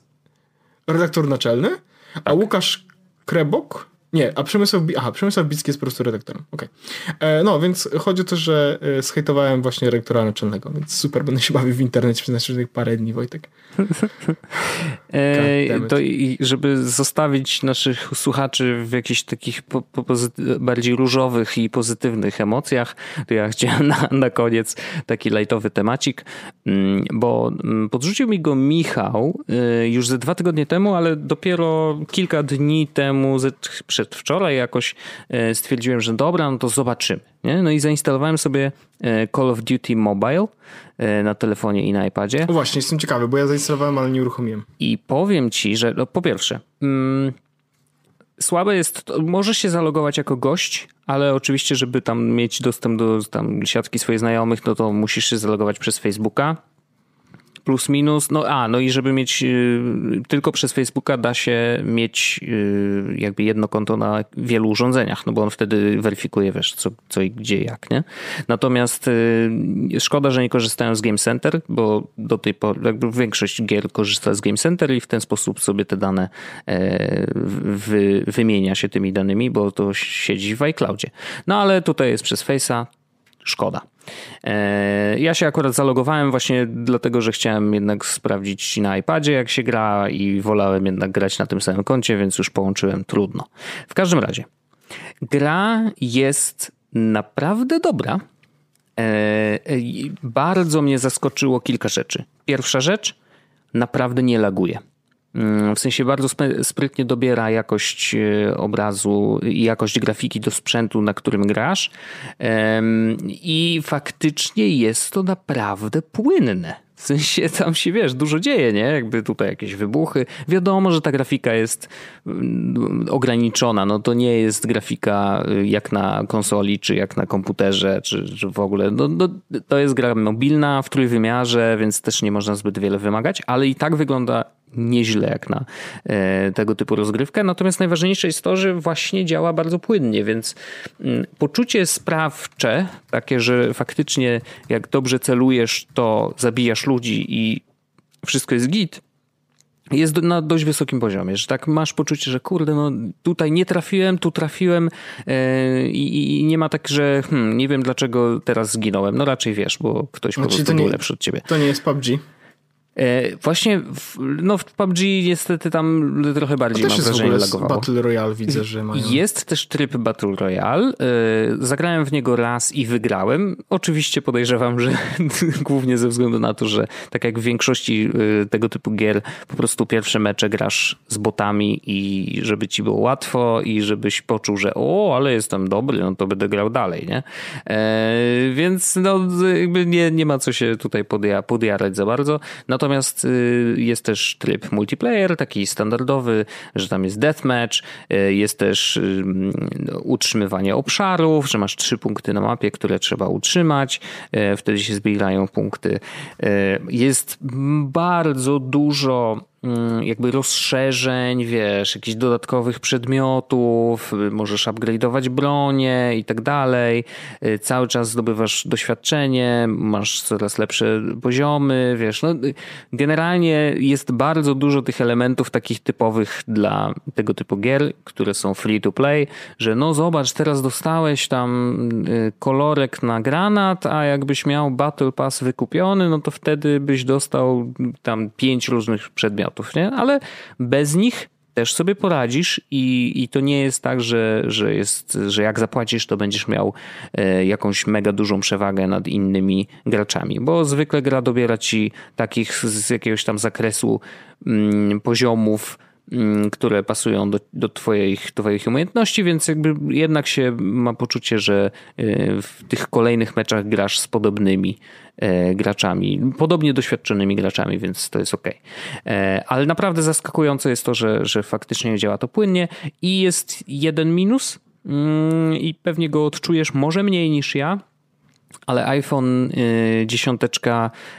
redaktor naczelny, a Łukasz Krebok. Nie, a Przemysław, aha, Przemysław Bicki jest po prostu redaktorem. Okej. E, No, więc chodzi o to, że e, zhejtowałem właśnie redaktora naczelnego, więc super, będę się bawił w internecie przez następnych parę dni, Wojtek. E, to i żeby zostawić naszych słuchaczy w jakichś takich po, po bardziej różowych i pozytywnych emocjach, to ja chciałem na, na koniec taki lajtowy temacik, mm, bo mm, podrzucił mi go Michał y, już ze dwa tygodnie temu, ale dopiero kilka dni temu, ze- przedwczoraj jakoś y, stwierdziłem, że dobra, no to zobaczymy. Nie? No i zainstalowałem sobie y, Call of Duty Mobile y, na telefonie i na iPadzie. O właśnie, jestem ciekawy, bo ja zainstalowałem, ale nie uruchomiłem. I powiem ci, że no, po pierwsze, mm, słabe jest, to, możesz się zalogować jako gość, ale oczywiście, żeby tam mieć dostęp do tam, siatki swoich znajomych, no to musisz się zalogować przez Facebooka. Plus minus, no a, no i żeby mieć y, tylko przez Facebooka da się mieć y, jakby jedno konto na wielu urządzeniach, no bo on wtedy weryfikuje, wiesz, co, co i gdzie, jak, nie? Natomiast y, szkoda, że nie korzystają z Game Center, bo do tej pory jakby większość gier korzysta z Game Center i w ten sposób sobie te dane e, wy, wymienia się tymi danymi, bo to siedzi w iCloudzie. No ale tutaj jest przez Face'a, szkoda. E, Ja się akurat zalogowałem właśnie dlatego, że chciałem jednak sprawdzić na iPadzie jak się gra i wolałem jednak grać na tym samym koncie, więc już połączyłem trudno. W każdym razie, gra jest naprawdę dobra. E, i Bardzo mnie zaskoczyło kilka rzeczy. Pierwsza rzecz, naprawdę nie laguje. Mm, W sensie bardzo sprytnie dobiera jakość e, obrazu i jakość grafiki do sprzętu, na którym grasz. I faktycznie jest to naprawdę płynne. W sensie tam się wiesz, dużo dzieje, nie? Jakby tutaj jakieś wybuchy. Wiadomo, że ta grafika jest mm, ograniczona. No to nie jest grafika y, jak na konsoli, czy jak na komputerze, czy, czy w ogóle. No, no, to jest gra mobilna w trójwymiarze, więc też nie można zbyt wiele wymagać, ale i tak wygląda nieźle jak na e, tego typu rozgrywkę. Natomiast najważniejsze jest to, że właśnie działa bardzo płynnie, więc mm, poczucie sprawcze, takie, że faktycznie jak dobrze celujesz, to zabijasz ludzi i wszystko jest git, jest na dość wysokim poziomie, że tak masz poczucie, że kurde, no tutaj nie trafiłem, tu trafiłem e, i, nie ma tak, że hmm, nie wiem dlaczego teraz zginąłem. No raczej wiesz, bo ktoś po Znaczy, prostu to był nie- lepszy od ciebie. To nie jest PUBG. E, Właśnie w, no w PUBG niestety tam trochę bardziej mam jest wrażenie lagowało. Battle Royale, widzę, że mają. Jest też tryb Battle Royale. E, Zagrałem w niego raz i wygrałem. Oczywiście podejrzewam, że głównie ze względu na to, że tak jak w większości e, tego typu gier, po prostu pierwsze mecze grasz z botami i żeby ci było łatwo i żebyś poczuł, że o, ale jestem dobry, no to będę grał dalej, nie? E, Więc no jakby nie, nie ma co się tutaj podja- podjarać za bardzo. Natomiast y, jest też tryb multiplayer, taki standardowy, że tam jest deathmatch, y, jest też y, no, utrzymywanie obszarów, że masz trzy punkty na mapie, które trzeba utrzymać, wtedy się zbierają punkty. Jest bardzo dużo mm, jakby rozszerzeń, wiesz, jakichś dodatkowych przedmiotów, y, możesz upgrade'ować bronię i tak dalej. Y, Cały czas zdobywasz doświadczenie, masz coraz lepsze poziomy, wiesz, no y, generalnie jest bardzo dużo tych elementów takich typowych dla tego typu gier, które są free to play, że no zobacz, teraz dostałeś tam kolorek na granat, a jakbyś miał Battle Pass wykupiony, no to wtedy byś dostał tam pięć różnych przedmiotów, nie? Ale bez nich też sobie poradzisz i, i to nie jest tak, że, że, jest, że jak zapłacisz, to będziesz miał e, jakąś mega dużą przewagę nad innymi graczami, bo zwykle gra dobiera ci takich z jakiegoś tam zakresu mm, poziomów, które pasują do, do twoich, twoich umiejętności, więc jakby jednak się ma poczucie, że e, w tych kolejnych meczach grasz z podobnymi E, graczami, podobnie doświadczonymi graczami, więc to jest ok. E, ale naprawdę zaskakujące jest to, że, że faktycznie działa to płynnie i jest jeden minus mm, i pewnie go odczujesz może mniej niż ja, ale iPhone 10 y,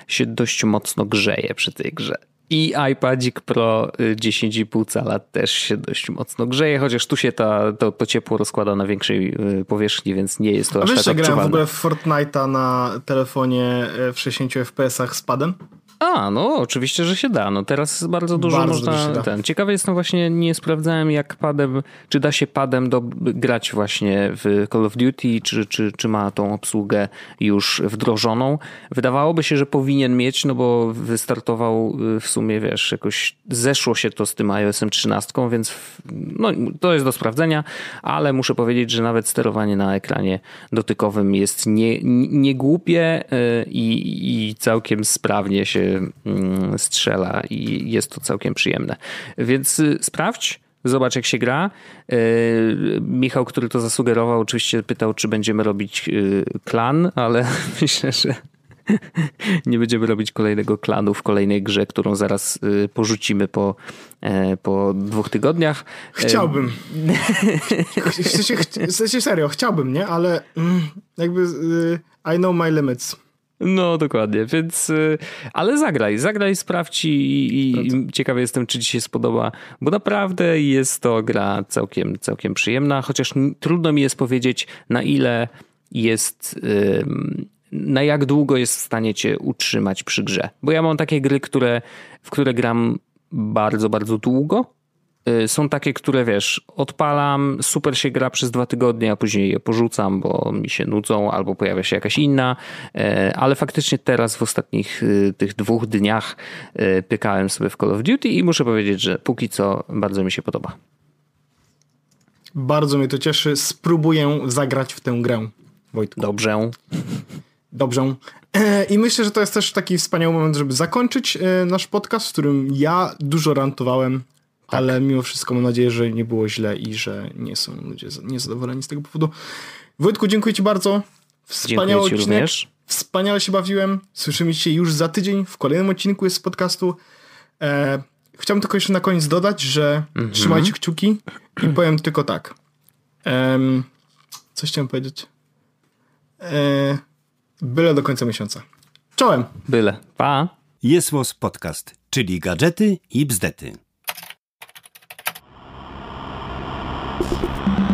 się dość mocno grzeje przy tej grze. I iPadzik Pro 10,5 y, cala też się dość mocno grzeje, chociaż tu się ta, to, to ciepło rozkłada na większej y, powierzchni, więc nie jest to A aż wiesz, tak grałem w ogóle w Fortnite'a na telefonie w 60 FPS-ach z padem? A, no oczywiście, że się da. No teraz bardzo dużo bardzo można. Ten. Ciekawy jestem właśnie, nie sprawdzałem jak padem, czy da się padem do, grać właśnie w Call of Duty, czy, czy, czy ma tą obsługę już wdrożoną. Wydawałoby się, że powinien mieć, no bo wystartował y, w sumie, wiesz, jakoś zeszło się to z tym iOS-em 13, więc no, to jest do sprawdzenia, ale muszę powiedzieć, że nawet sterowanie na ekranie dotykowym jest nie, nie głupie y, i, i całkiem sprawnie się Mm, strzela i jest to całkiem przyjemne. Więc y, sprawdź, Zobacz, jak się gra. Y, Michał, który to zasugerował, oczywiście pytał, czy będziemy robić y, klan, ale myślę, że nie będziemy robić kolejnego klanu w kolejnej grze, którą zaraz porzucimy po, e, po dwóch tygodniach. Chciałbym. w sensie serio, chciałbym, nie? Ale mm, jakby I know my limits. No, dokładnie, więc, y, ale zagraj, zagraj, sprawdź i, i ciekawy jestem, czy ci się spodoba, bo naprawdę jest to gra całkiem, całkiem przyjemna, chociaż trudno mi jest powiedzieć, na ile jest, na jak długo jest w stanie cię utrzymać przy grze, bo ja mam takie gry, które, w które gram bardzo, bardzo długo, są takie, które wiesz, odpalam, super się gra przez dwa tygodnie, a później je porzucam, bo mi się nudzą, albo pojawia się jakaś inna, y, ale faktycznie teraz w ostatnich y, tych dwóch dniach pykałem sobie w Call of Duty i muszę powiedzieć, że póki co bardzo mi się podoba. Bardzo mnie to cieszy. Spróbuję zagrać w tę grę, Wojtku. Dobrze. Dobrze. I myślę, że to jest też taki wspaniały moment, żeby zakończyć nasz podcast, w którym ja dużo rantowałem tak. Ale mimo wszystko mam nadzieję, że nie było źle i że nie są ludzie niezadowoleni z tego powodu. Wojtku, dziękuję Ci bardzo. Wspaniały odcinek. Również. Wspaniale się bawiłem. Słyszymy się już za tydzień w kolejnym odcinku z podcastu. E, chciałbym tylko jeszcze na koniec dodać, że mm -hmm. trzymajcie kciuki i powiem tylko tak. E, co chciałem powiedzieć? E, byle do końca miesiąca. Czołem. Byle. Pa. Jest Podcast, czyli gadżety i bzdety. Thank you.